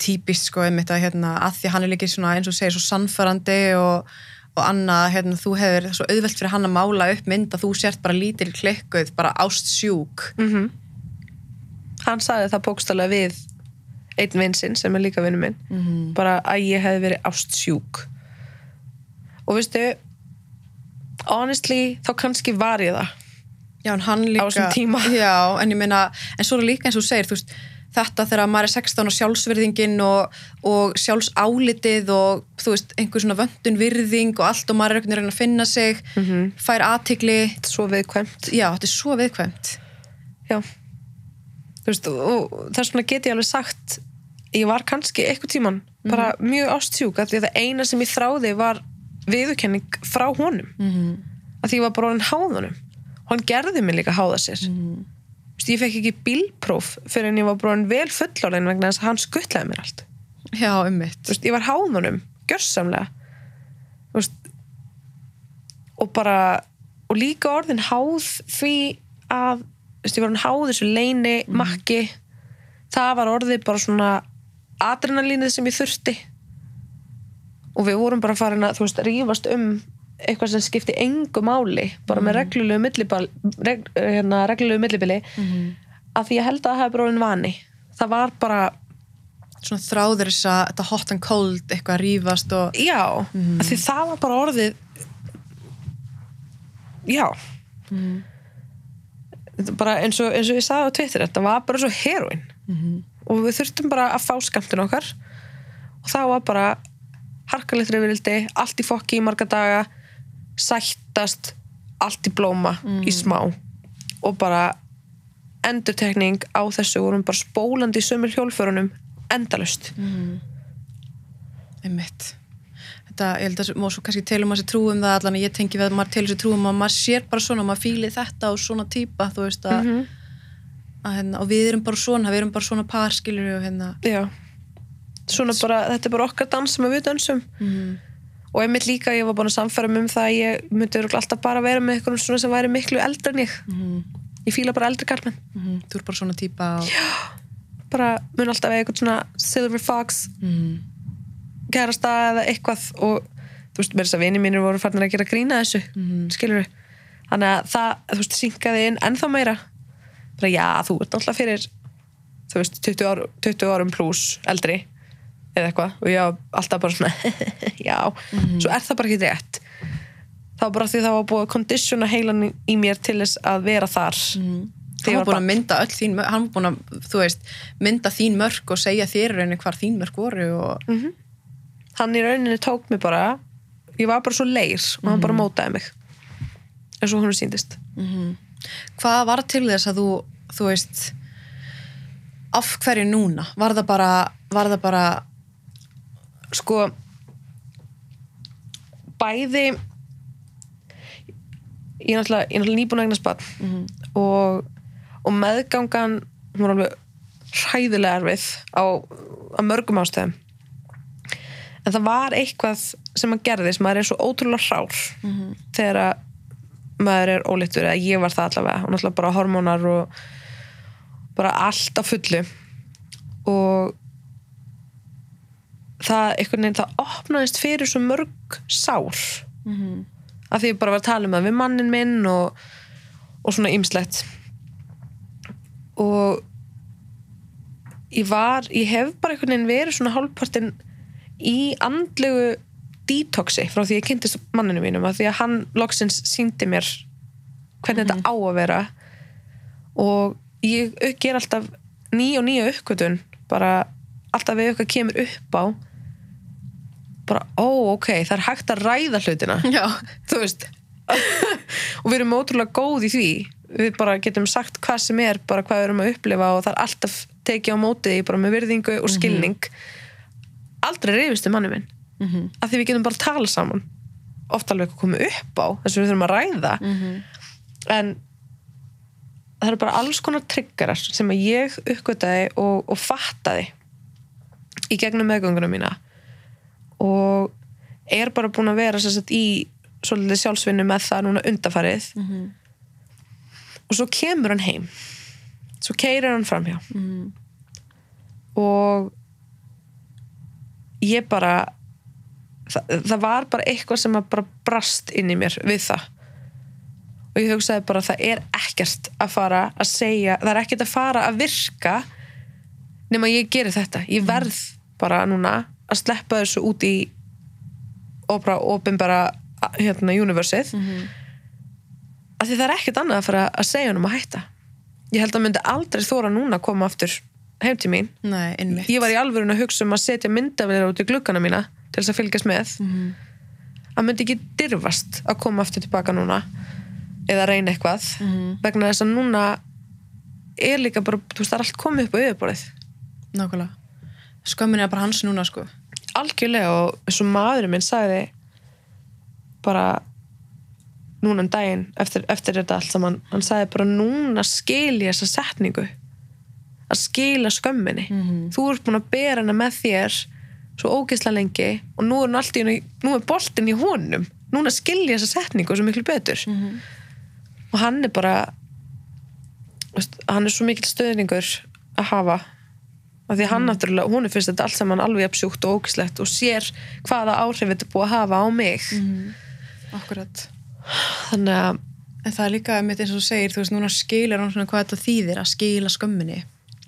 típist sko einmitt að hérna að því hann er líka svona eins og segir svo sannfærandi og, og annað, hérna þú hefur svo auðvelt fyrir hann að mála upp mynd að þú sért bara lítil klikkuð, bara ástsjúk mm hann sagði það bókstallega við einn vinsinn sem er líka vinnu minn mm. bara að ég hefði verið ástsjúk og veistu honestly þá kannski var ég það Já, líka þessum tíma. Já, en meina, en svo er líka eins og segir, þú veist þetta þegar maður er 16 og sjálfsvirðingin og, og sjálfsálitið og þú veist, einhver svona vöndun virðing og allt og maður er einhvern veginn að finna sig Mhm. fær aðtigli svo viðkvæmt já, þetta er svo viðkvæmt já veist, og, þess vegna get ég alveg sagt ég var kannski eitthvað tíman bara mjög ástsjúk af því að það eina sem ég þráði var viðurkenning frá honum. Mm -hmm. að því ég var bara orðin háðunum og hann gerði mig líka háða sér. Mm. ég fekk ekki bílpróf fyrir en ég var bara orðin vel fullorðin vegna þess að hann skuttlaði mér allt. Já, Þú veist, ég var háðunum, veist, og bara og líka orðin háð því að veist, ég var orðin háð þessu leini, makki. Það var orðið bara svona adrenalínið sem ég þurfti. Og við vorum bara farin að þú veist, rífast um eitthvað sem skipti engu máli bara með reglulegu millibali reg, hérna, reglulegu millibili. Að því ég held að það hefði bara orðin vani. Það var bara Svona þráður þess að þetta hot and cold eitthvað að rífast og já, mm. því það var bara orðið já. Er bara eins og, eins og ég sagði á Twitter þetta var bara svo heroin og við þurftum bara að fá skamtun okkar. Og það var bara harkalegt reyfrildi, allt í fokki í marga daga sættast allt í blóma í smá. Og bara endurtekning á þessu vorum bara spólandi í sömur hjólförunum endalust Einmitt. Þetta, ég held að má svo kannski telum að sér trúum það allan ég tengi við að maður telur sér trúum að maður sér bara svona, maður fíli þetta og svona típa, þú veist að, að hérna, og við erum bara svona, við erum bara svona par skilur og hérna Já Svona bara, þetta er bara okkar dans sem við dansum mm. og einmitt líka ég var búin að samfæra um það að ég myndi alltaf bara vera með eitthvað svona sem væri miklu eldri en ég Mm. ég fíla bara eldri karlmenn Mm. þú er bara svona típa og, bara mun alltaf eiga eitthvað svona Silver Fox mm. Kærasta eða eitthvað og þú veist, mér þess að vini mínir voru farnir að gera grína þessu Mhm. skilur þannig að það, þú veist, synkaði inn ennþá meira. Bara já, þú ert alltaf fyrir þú veist, 20, ár, 20 árum pluss eldri eða eitthvað og ég var alltaf bara svona já, svo er það bara ekki rétt. Þá bara því það var búið að kondisjona heilan í- mér til þess að vera þar. Mm. Hann var búin að mynda öll þín hann var búin að, þú veist, mynda þín mörk og segja þér í rauninni hvar þín mörk voru og hann í rauninni tók mig bara ég var bara svo leir og hann bara mótaði mig. Eins og hún síndist hvað var til þess að þú, þú veist af hverju núna? Var það bara, var það bara sko bæði ég er náttúrulega, er náttúrulega nýbúin að eignast barn og, og meðgangan hún var alveg hræðilega erfið á, á mörgum ástöðum en það var eitthvað sem að gerðist, maður er svo ótrúlega hrár þegar að maður er ólítur eða ég var það allavega. Og náttúrulega bara hormónar og bara allt á fullu. Og það einhvern veginn það opnaðist fyrir svo mörg sár. Mhm. af því ég bara var að tala um það við mannin minn og, og svona ymslegt og ég var, ég hef bara einhvern veginn verið svona hálfpartin í andlegu detoxi frá því ég kynntist manninu mínum af því að hann loksins síndi mér hvernig þetta á að vera. Og ég ger alltaf ný og nýja uppkvötun bara alltaf við eitthvað kemur upp á bara, ó, ok, það er hægt að ræða hlutina. Já. þú veist og við erum ótrúlega góð í því. Við bara getum sagt hvað sem er bara hvað við erum að upplifa og það er alltaf tekið á móti því bara með virðingu og skilning aldrei reyfist um manni minn Mhm. af því við getum bara að tala saman oft alveg að koma upp á þess að við þurfum að ræða Mhm. en það eru bara alls konar triggerar sem að ég uppgötaði og, og fattaði í gegnum meðgönguna mína og er bara búin að vera sagt, í svolítið sjálfsvinnu með það núna undarfarið Mhm. og svo kemur hann heim svo keirir hann framhjá Mhm. og ég bara það, það var bara eitthvað sem að bara brast inn í mér við það. Og ég hugsaði bara það er ekkert að fara að segja það er ekkert að fara að virka nema ég geri þetta. Ég verð bara núna að sleppa þessu út í og bara opinbara hérna universið Mhm. af því það er ekkert annað að fara að segja hann um að hætta. Ég held að myndi aldrei þóra núna að koma aftur heim til mín Nei, ég var í alvörun að hugsa um að setja myndavilir út í gluggana mína til þess að fylgjast með Mhm. að myndi ekki dyrfast að koma aftur tilbaka núna eða reyna eitthvað Mhm. vegna þess að núna er líka bara, þú veist, það er allt komið upp á yfirborðið Nákvæmlega. Skömmin er bara hans núna, sko. algjörlega og eins og maðurinn minn sagði bara núna um daginn eftir, eftir þetta allt saman hann sagði bara núna skil ég þessa setningu að skila skömminni Mhm. þú ert búin að bera hana með þér svo ógeðslega lengi og nú er, í nú er boltinn í honum núna skil ég þessa setningu svo miklu betur Mhm. og hann er bara veist, hann er svo mikil stöðningur að hafa af því hann náttúrulega, hún er fyrst þetta allt saman alveg jafnsjúkt og ógislegt og sér hvaða áhrif þetta búið að hafa á mig Mhm. Akkurat. þannig að En það er líka, einmitt eins og þú segir, þú veist, núna skilur hann svona hvað þetta þýðir að skila skömminni.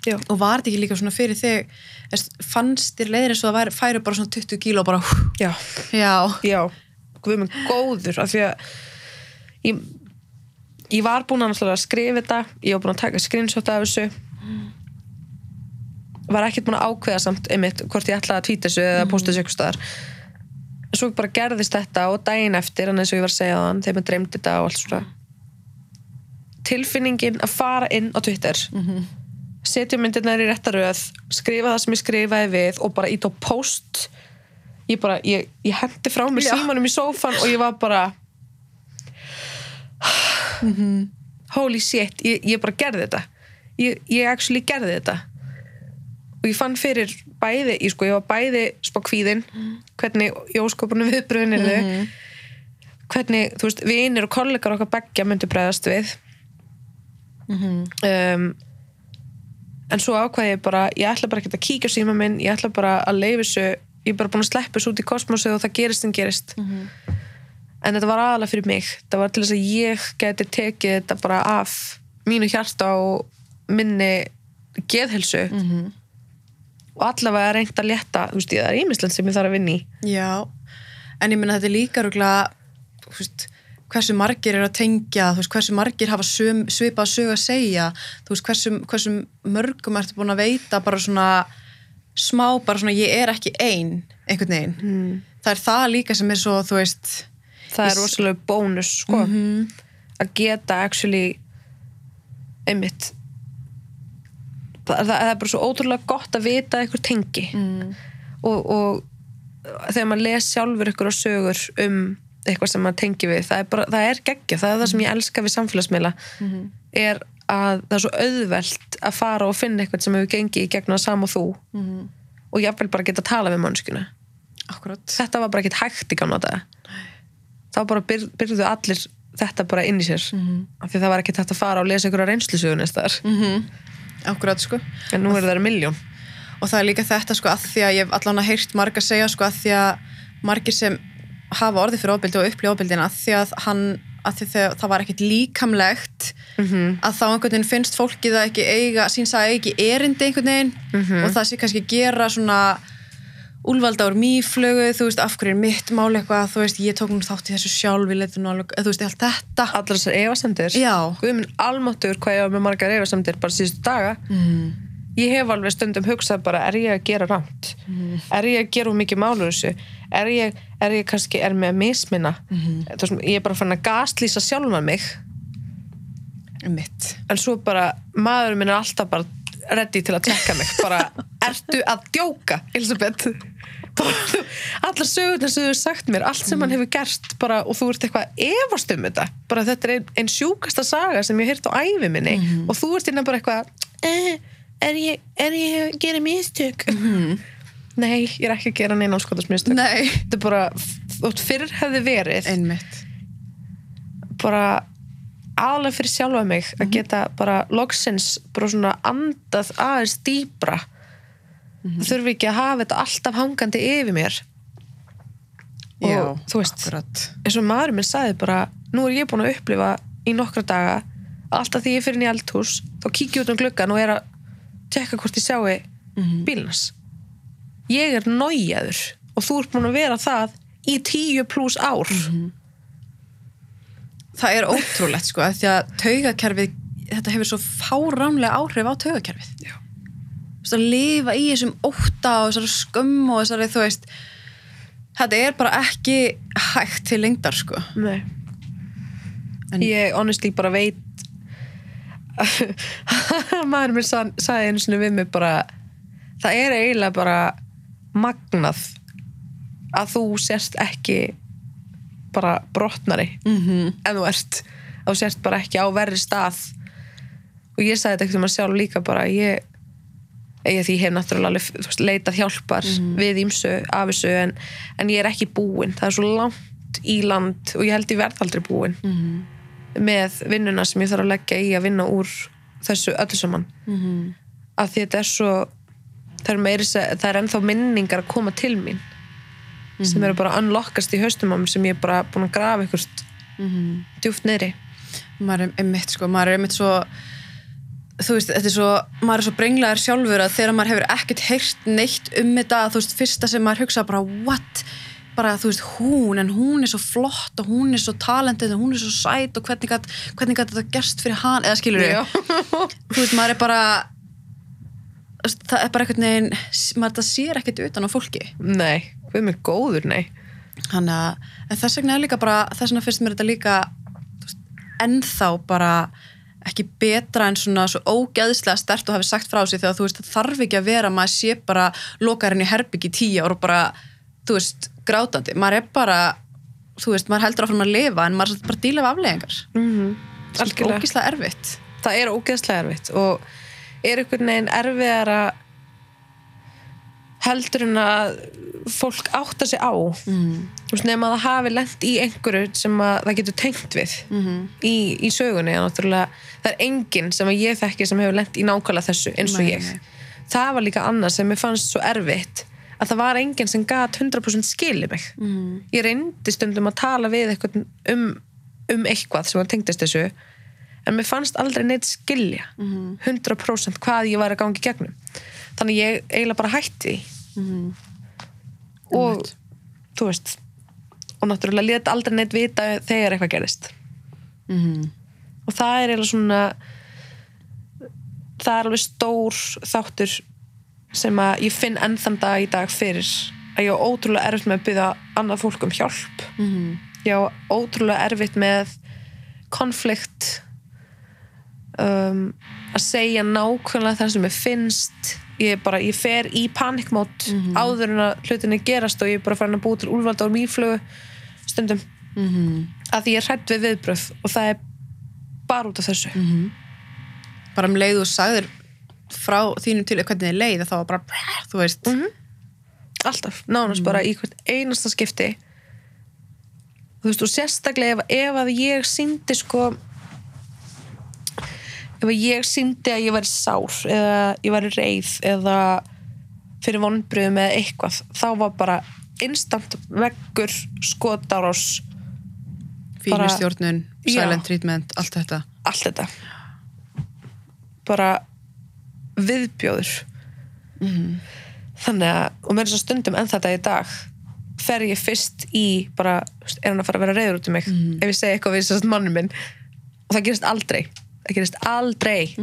Já, Og var þetta ekki líka svona fyrir þig, fannst þér leiðir eins og það færi bara svona 20 kíló og bara, já, já, já. Við erum góður af því að ég, ég var búin að skrifa þetta ég var búin að taka screenshot af þessu. Var ekkert búin að ákveða samt einmitt hvort ég ætlaði að tvíta þessu eða posta þessu eitthvað staðar. Svo bara gerðist þetta og daginn eftir en eins og ég var að segja þann þegar maður dreymdi þetta og allt svona. Tilfinningin að fara inn á Twitter setja myndirnar í réttaröð skrifa það sem ég skrifaði við og bara ít á post ég bara, ég, ég hendi frá mér Já. símanum í sófan og ég var bara holy shit ég, ég bara gerði þetta. Ég, ég actually gerði þetta. Og ég fann fyrir bæði ég, sko, ég var bæði spá kvíðin hvernig í óskopunum viðbröðin er þau hvernig, þú veist, vinir og kollegar okkar beggja myndu bregðast við. Um, en svo ákvað ég bara ég ætla bara ekki að kíkja á síma minn ég ætla bara að leifa þessu ég er bara búin að sleppa þessu út í kosmosu og það gerist en gerist. En þetta var aðalega fyrir mig. Það var til þess að ég geti tekið þetta bara af mínu hjarta og minni geðhelsu og allavega reynt að létta þú veist, ég, það er ímislega sem ég þarf að vinna í. Já. En ég meina þetta er líka rúglega, þú veist, hversu margir eru að tengja, veist, hversu margir hafa söm, svipað sög að segja, veist, hversu, hversu mörgum ertu búin að veita bara svona smá, bara svona ég er ekki ein, einhvern veginn. Mm. Það er það líka sem er svo, þú veist, það er rosalega bónus sko, að geta actually einmitt það, það, það er bara svo ótrúlega gott að vita ykkur tengi mm. og, og þegar maður les sjálfur á sögur um eitthvað sem maður tengi við. Það er, bara, það er geggja, það er það sem ég elska við samfélagsmiðla er að það er svo auðvelt að fara og finna eitthvað sem hefur gengið í gegnum það sama og þú. Og jafnvel bara geta að tala við mannskuna þetta var bara ekkert hægt í gamla þetta þá bara byr, byrjuðu allir þetta bara inn í sér. Af því það var ekkert hægt að fara og lesa á reynslusögun eða Mm akkurat sko. En nú er það miljón og það er líka þetta sko að því að ég hef allan að heyrt marga segja sko að því að margir sem hafa orðið fyrir ofbeldi og upplýja ofbeldina að því að hann að því þegar það var ekkit líkamlegt Mhm. að þá einhvern veginn finnst fólki það ekki eiga, síns að ekki erindi einhvern veginn Mhm. og það sé kannski gera svona úlvalda úr mýflögu, þú veist, af hverju er mitt mál eitthvað, þú veist, ég tók nú þátt í þessu sjálf, ég leitur nú alveg, þú veist, allt þetta allar þessar efasemdir Já. Guð minn almáttur hvað ég var með margar efasemdir bara síðustu daga mm. Ég hef alveg stundum hugsað bara er ég að gera rámt er ég að gera of mikið málu þessu? Er ég, er ég kannski er með að misminna mm ég er bara fann að gaslýsa sjálfan mig. Mitt en svo bara, maðurinn minn er alltaf bara ready til að tekka mig. Bara, ertu að djóka Elisabeth allar sögurnar sem þú hefur sagt mér allt sem hann hefur gert bara, og þú ert eitthvað að efast um þetta. Bara þetta er ein, ein sjúkasta saga sem ég heyrt á ævi minni. Og þú ert innan bara eitthvað eh, er ég, er ég að gera mistök? Nei, ég er ekki að gera neina áskotasmistök Nei, þetta er bara, þótt fyrr hefði verið einmitt. bara aðalega fyrir sjálfa mig að geta bara loksins bara svona andað aðeins dýbra þurfi ekki að hafa þetta alltaf hangandi yfir mér. Og Já, þú veist akkurat. eins og maðurinn minn sagði bara nú er ég búin að upplifa í nokkra daga alltaf því ég fyrir inn í eldhús þá kík ég út um gluggan og er að tekka hvort ég sjáu bílnars ég er nájaður og þú ert búin að vera það í tíu pluss ár. Það er ótrúlegt sko af því að taugakerfið þetta hefur svo fáránlega áhrif á taugakerfið. Já. Að lifa í þessum ótta og þessari skömm og þessari þú veist þetta er bara ekki hægt til lengdar sko. Nei. En- ég honestly bara veit maður mér sa, sagði einu sinni við mig bara það er eiginlega bara magnað að þú sérst ekki bara brotnari mm -hmm. en þú ert. Að þú sérst bara ekki á verri stað. Og ég sagði þetta ekkert um að sjálf líka bara ég, ég því hef náttúrulega veist, leitað hjálpar við ímsu af þessu en, en ég er ekki búin, það er svo langt í land og ég held ég verð aldrei búin með vinnuna sem ég þarf að leggja í að vinna úr þessu öllu saman. Að því þetta er svo það er, meiri, það er ennþá minningar að koma til mín sem eru bara unlockast í haustum á mér sem ég er bara búin að grafa einhvert djúft neyri maður er einmitt sko, maður er einmitt svo þú veist, þetta er svo maður er svo brenglaður sjálfur að þegar maður hefur ekkert heyrt neitt um þetta, þú veist, fyrsta sem maður hugsa bara, what, bara þú veist hún, en hún er svo flott og hún er svo talented og hún er svo sæt og hvernig gat þetta gerst fyrir hann eða skilur Já. þú veist, maður er bara það er bara einhvern veginn maður það sér ekkert utan á fólki. Nei, við mér góður, nei. Þannig að en þess vegna er líka bara, þess vegna finnst mér þetta líka veist, ennþá bara ekki betra en svona svo ógeðslega stert og hafi sagt frá sig þegar þú veist það þarf ekki að vera að maður sé bara lokarinn í herbyggi tíu og bara, þú veist, grátandi. Maður er bara, þú veist, maður heldur áfram að lifa en maður er bara að díla af afleggingar mm -hmm. Algjörlega. ógeðslega erfitt. Það er ógeðslega erfitt og er einhvern veginn erfiðara heldur en að fólk átta sig á. Mm. Nema að það hafi lent í einhverju sem að það getur tengt við Mm í, í sögunni. Það er enginn sem að ég þekki sem hefur lent í nákvæmlega þessu eins og Nei, ég. það var líka annað sem mér fannst svo erfitt að það var enginn sem gat 100% skilið mig mm. ég reyndi stundum að tala við um, um eitthvað sem tengdist þessu en mér fannst aldrei neitt skilja Mm. 100% hvað ég var að gangi gegnum þannig ég eiginlega bara hætti Mm. og Einmitt. þú veist og náttúrulega lét aldrei neitt vita þegar eitthvað gerist Mm. og það er eiginlega svona það er alveg stór þáttur sem að ég finn ennþann dag í dag fyrir að ég á ótrúlega erfitt með að byggja annað fólk um hjálp Mm. ég á ótrúlega erfitt með konflikt um, að segja nákvæmlega það sem ég finnst ég, bara, ég fer í panikmót áður en að hlutinni gerast og ég er bara farin að búa til úlvalda og mýflugu stundum Mm. að því ég er hrætt við viðbröð og það er bara út af þessu Mhm. bara um leið og sagðir frá þínu til hvernig þið leið þá var bara, þú veist. Mhm. alltaf, nánast bara í hvert einasta skipti. Þú veist, og sérstaklega ef, ef að ég síndi sko ef að ég síndi að ég væri sár eða ég væri reið eða fyrir vonbröðum eða eitthvað þá var bara instant veggur, skotárás Bara- fínustjórnun, Já. silent treatment, allt þetta. Allt þetta. Bara viðbjóður. Þannig að og með þess að stundum enn þetta í dag fer ég fyrst í bara, er hann að fara að vera reyður út um mig? Ef ég segi eitthvað við manni minn. Og það gerist aldrei. Það gerist aldrei.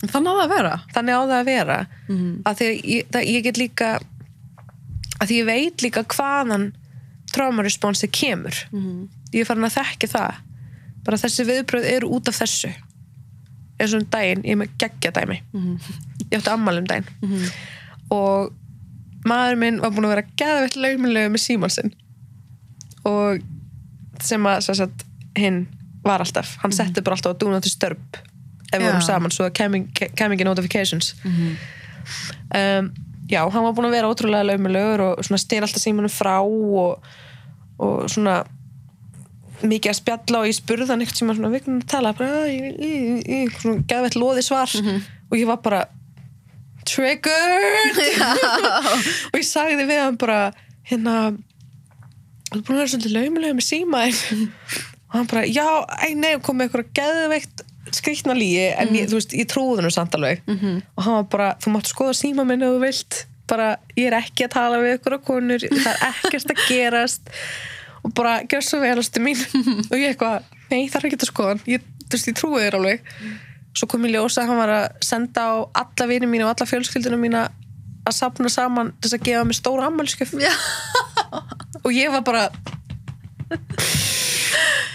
Þannig að það að vera. Þannig á það að vera. Að því ég, það, ég get líka að því ég veit líka hvaðan traumaresponsi kemur. Ég er farin að þekki það. Bara þessi viðbröð eru út af þessu eins og um daginn, ég er með geggja dæmi. Ég átti ammali um daginn. Og maður minn var búin að vera geðveitt laumilegu með síman sinn. Og sem að sem sagt, hinn var alltaf. Hann setti bara alltaf að dúna til störp ef við Já. vorum saman svo kem ekki notifications. Um, já, hann var búin að vera ótrúlega laumilegur og svona stýr alltaf símanum frá og, og svona mikið að spjalla og ég spurði hann eitthvað sem svona viknum að tala bara, "Æ, ég, ég, ég, svona geðveitt loði svar. Og ég var bara triggered. Og ég sagði við hann bara hérna þú er búin að vera svolítið laumilega með símaðin og hann bara, já, æ, nei, kom með eitthvað geðveikt skrýtna lígi en ég, þú veist, ég trúði hennu samt alveg. Og hann var bara, þú máttu skoða síma minn ef þú vilt, bara, ég er ekki að tala við ykkur á konur, það er ekkert að gerast og bara, gjör svo vel ástu mín. Og ég eitthvað, nei, það er ekki að skoða hann. Ég, ég trúi þér alveg. Svo kom ég ljósa að hann var að senda á alla vinið mína og alla fjölskyldunum mína að sapna saman þess að gefa mér stóra ammælskjöf og ég var bara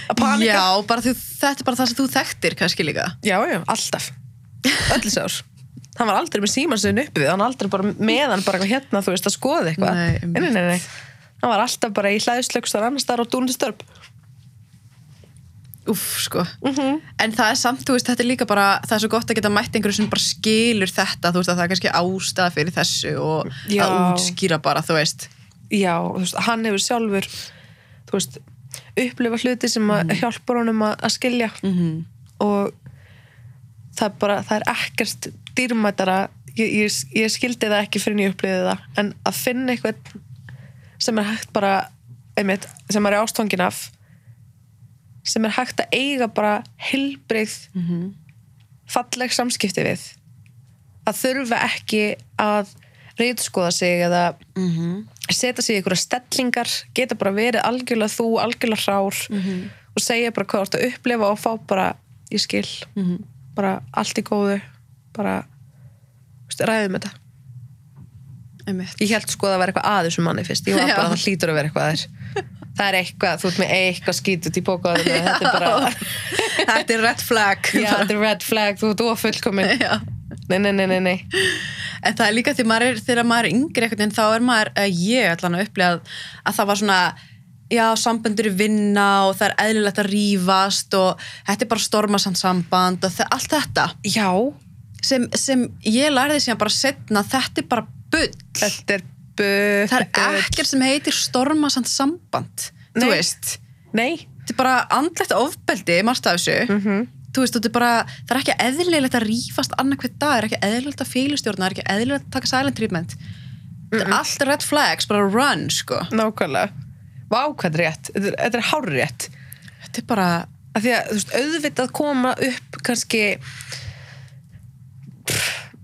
að panika. Já, bara því, þetta er bara það sem þú þekktir kannski líka. Já, já, alltaf. Öll sár hann var aldrei með símansöðun uppi við hann aldrei bara með hann bara hérna þú veist að skoða eitthvað. Nei, nei, nei, nei. Hann var alltaf bara í hlæðslökstar annars þar á dúnistörp Úff, sko. Mhm. En það er samt, þú veist, þetta er líka bara, það er svo gott að geta mætt einhverju sem bara skilur þetta, þú veist, að það er kannski ástæða fyrir þessu og Já. að útskýra bara, þú veist. já, þú veist, hann hefur sjálfur þú veist, upplifa hluti sem að hjálpar honum að, að skilja Mhm. og það er bara, það er ekkert dýrmætara ég, ég, ég skildi það ekki fyrir en ég upplifði það en að finna eitthvað sem er hægt bara einmitt, sem er ástfangin af sem er hægt að eiga bara heilbrigð falleg samskipti við. Að þurfa ekki að reyðskoða sig eða setja sig í einhverja stellingar geta bara verið algjörlega þú, algjörlega hrár og segja bara hvað þú ert að upplifa og fá bara, ég skil bara allt í góðu bara ræðum þetta Einmitt. ég held sko að það var eitthvað að þessum manni fyrst. Ég var bara að það hlýtur að vera eitthvað að þér. Það er eitthvað, þú ert með eitthvað skítut í bókaðinu þetta er bara, Þetta er red flag. já, þetta er red flag þú ert ofullkomin nei, nei, nei, nei, nei. En það er líka því maður er, þegar maður er yngri einhvern veginn, þá er maður, uh, ég allan að upplega að, að það var svona, já, samböndur í vinna og það er eðlilegt að rífast og þetta er bara stormasamt samband og allt þetta. Já, sem, sem ég lærði síðan bara setna, þetta er bara bull. þetta er bull Það er ekkert sem heitir stormasamt samband, Nei. þú veist. nei, Þetta er bara andlegt ofbeldi, margt af þessu. Mhm. Þú veist, er bara, það er ekki eðlilegt að rífast annað hver dag, það er ekki eðlilegt að félustjórna, það er ekki eðlilegt að taka silent treatment. Þetta er allt red flags, bara run, sko. nákvæmlega vá, hvað er rétt, þetta er, er hár rétt Þetta er bara, að því að, þú veist, auðvitað koma upp kannski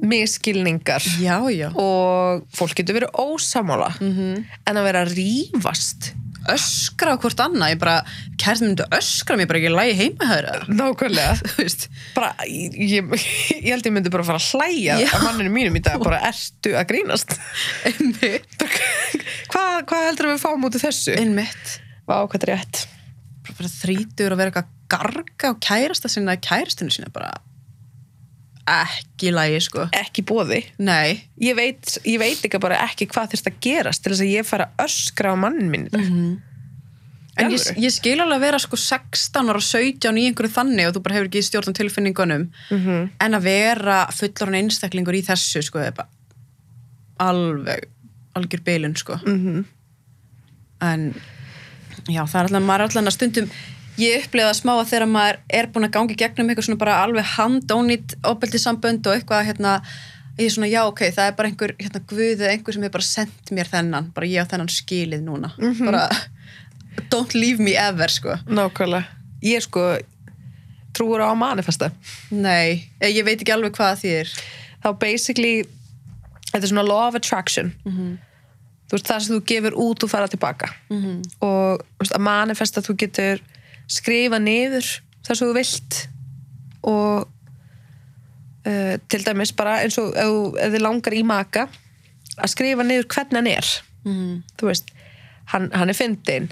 miskilningar já, já. og fólk getur verið ósamála -hmm. en að vera að rífast Öskra hvort annað, ég bara, kærtin myndi öskra mér bara ekki lægi heima höra. nákvæmlega bara, ég, ég, ég held ég myndi bara fara að hlæja Já. að manninu mínum í dag, bara ertu að grínast hvað, hvað heldur við fáum út af þessu? Einmitt. Vá, Bara, bara þrítur að vera eitthvað að garga og kærasta sinna, kærastinu sinna, bara ekki lægi, sko. ekki bóði Nei. ég veit, ég veit ekki bara ekki hvað þurft að gerast til þess að ég fara að öskra á mannin minn mm En ég, ég skil alveg að vera sko 16 ára 17 í einhverju þannig og þú bara hefur ekki stjórn á tilfinningunum -hmm. en að vera fullorinn einstaklingur í þessu sko bara alveg algjör bilun sko Mm -hmm. en já það er alltaf, maður er alltaf stundum ég upplega smá að þegar maður er búin að gangi gegnum eitthvað svona bara alveg handónýtt óbeltisambönd og eitthvað hérna ég er svona já ok, það er bara einhver hérna guð eða einhver sem er bara sendt mér þennan bara ég á þennan skilið núna. Bara don't leave me ever sko. Nákvæmlega. Ég sko trúur á manifesta nei, eh, ég veit ekki alveg hvað það þýðir þá basically þetta er svona law of attraction. Þú veist það sem þú gefur út og fara tilbaka. Mhm. og þú veist, að manifesta þú getur skrifa niður það sem þú vilt og uh, til dæmis bara eins og ef, þið langar í maka að skrifa niður hvernig hann er. Mhm. þú veist, hann, hann er fyndin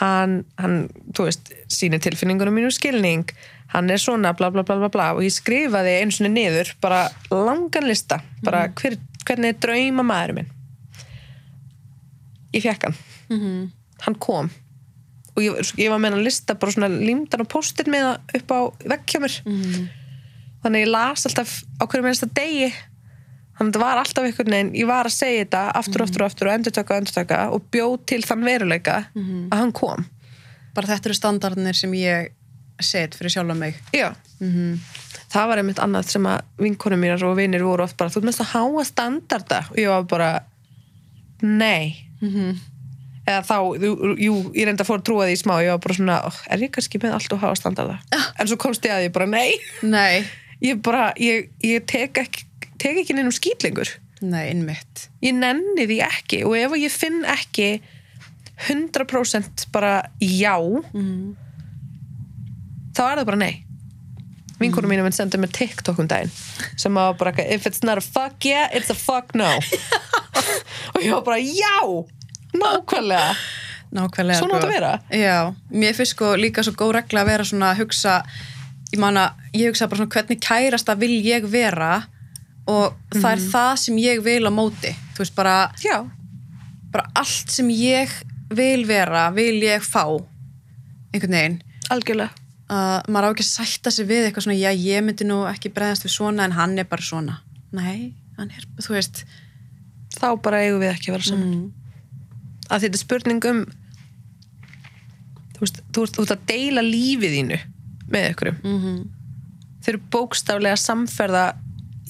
hann, hann, þú veist sýnir tilfinningunum mínu skilning. Hann er svona bla bla bla bla bla. Og ég skrifaði einu svona niður, bara langan lista. Bara hver, hvernig er drauma maður minn. Ég fekk hann. Mhm. hann kom og ég, ég var með hann lista bara svona límdan og postir með það upp á mér. Mhm. þannig að ég las alltaf á hverju minnsta degi. Þannig að þetta var alltaf einhvern veginn ég var að segja þetta aftur, aftur, aftur og endurtaka og endurtaka og bjóð til þann veruleika að hann kom. Bara þetta eru standardinir sem ég set fyrir sjálfa mig. Já, mm það var einmitt annað sem að vinkonum mínar og vinir voru oft bara þú mest að háa standarda. Og ég var bara nei. -hmm. Eða þá, jú, ég reynda fór að trúa því smá, ég var bara svona, oh, er ég kannski með allt og háa standarda, en svo komst ég að ég bara nei, nei, ég bara ég, ég tek ekki, tek ekki neinum skýtlingur nei, innmitt ég nenni því ekki og ef ég finn ekki 100% bara já mm. þá er það bara nei. Vinkonum mínu minn senda mér TikTok um daginn sem var bara, if it's not a fuck yeah it's a fuck no. Og ég var bara já nákvæmlega, nákvæmlega svona átt sko. að vera. Já, mér finnst sko líka svo góð regla að vera svona að hugsa ég man að ég hugsa bara svona hvernig kærasta vil ég vera og það er það sem ég vil á móti. Þú veist bara, já, bara allt sem ég vil vera, vil ég fá einhvern veginn. Algjörlega. Að maður á ekki að sætta sig við eitthvað svona já, ég myndi nú ekki bregðast við svona en hann er bara svona. Nei, hann er, þú veist. Þá bara eigum við ekki að vera saman. Mm. Að þetta er spurning um þú veist, þú ert, þú ert að deila lífið þínu með ykkur Mm þeir eru bókstaflega samferða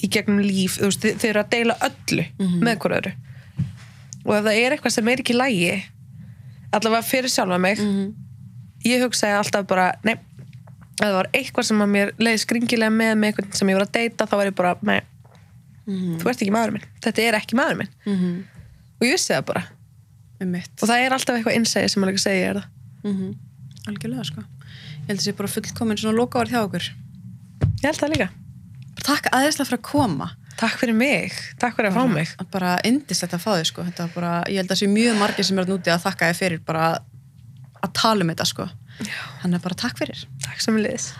í gegnum líf, þú veist, þeir, eru að deila öllu með ykkur öðru. Og ef það er eitthvað sem er ekki lægi allavega fyrir sjálfa mig -hmm. ég hugsaði alltaf bara nei, ef það var eitthvað sem að mér leiði skringilega með með einhvern sem ég var að deyta þá var ég bara, nei, Mm þú ert ekki maður minn. Þetta er ekki maður minn. -hmm. og ég vissi það bara um mitt og það er alltaf eitthvað innsæði sem maður ekki segja er það? Mm algjörlega sko. Ég held að sé bara fullkomin svona lokavar hjá okkur. Ég held það líka. Takk aðeinslega fyrir að koma. Takk fyrir mig, takk fyrir að fá mig. bara, indislegt að fá þig sko. Bara, ég held að sé mjög margir sem er að núti að þakka þig fyrir bara að tala um þetta sko. Þannig að bara takk fyrir. Takk sem liðis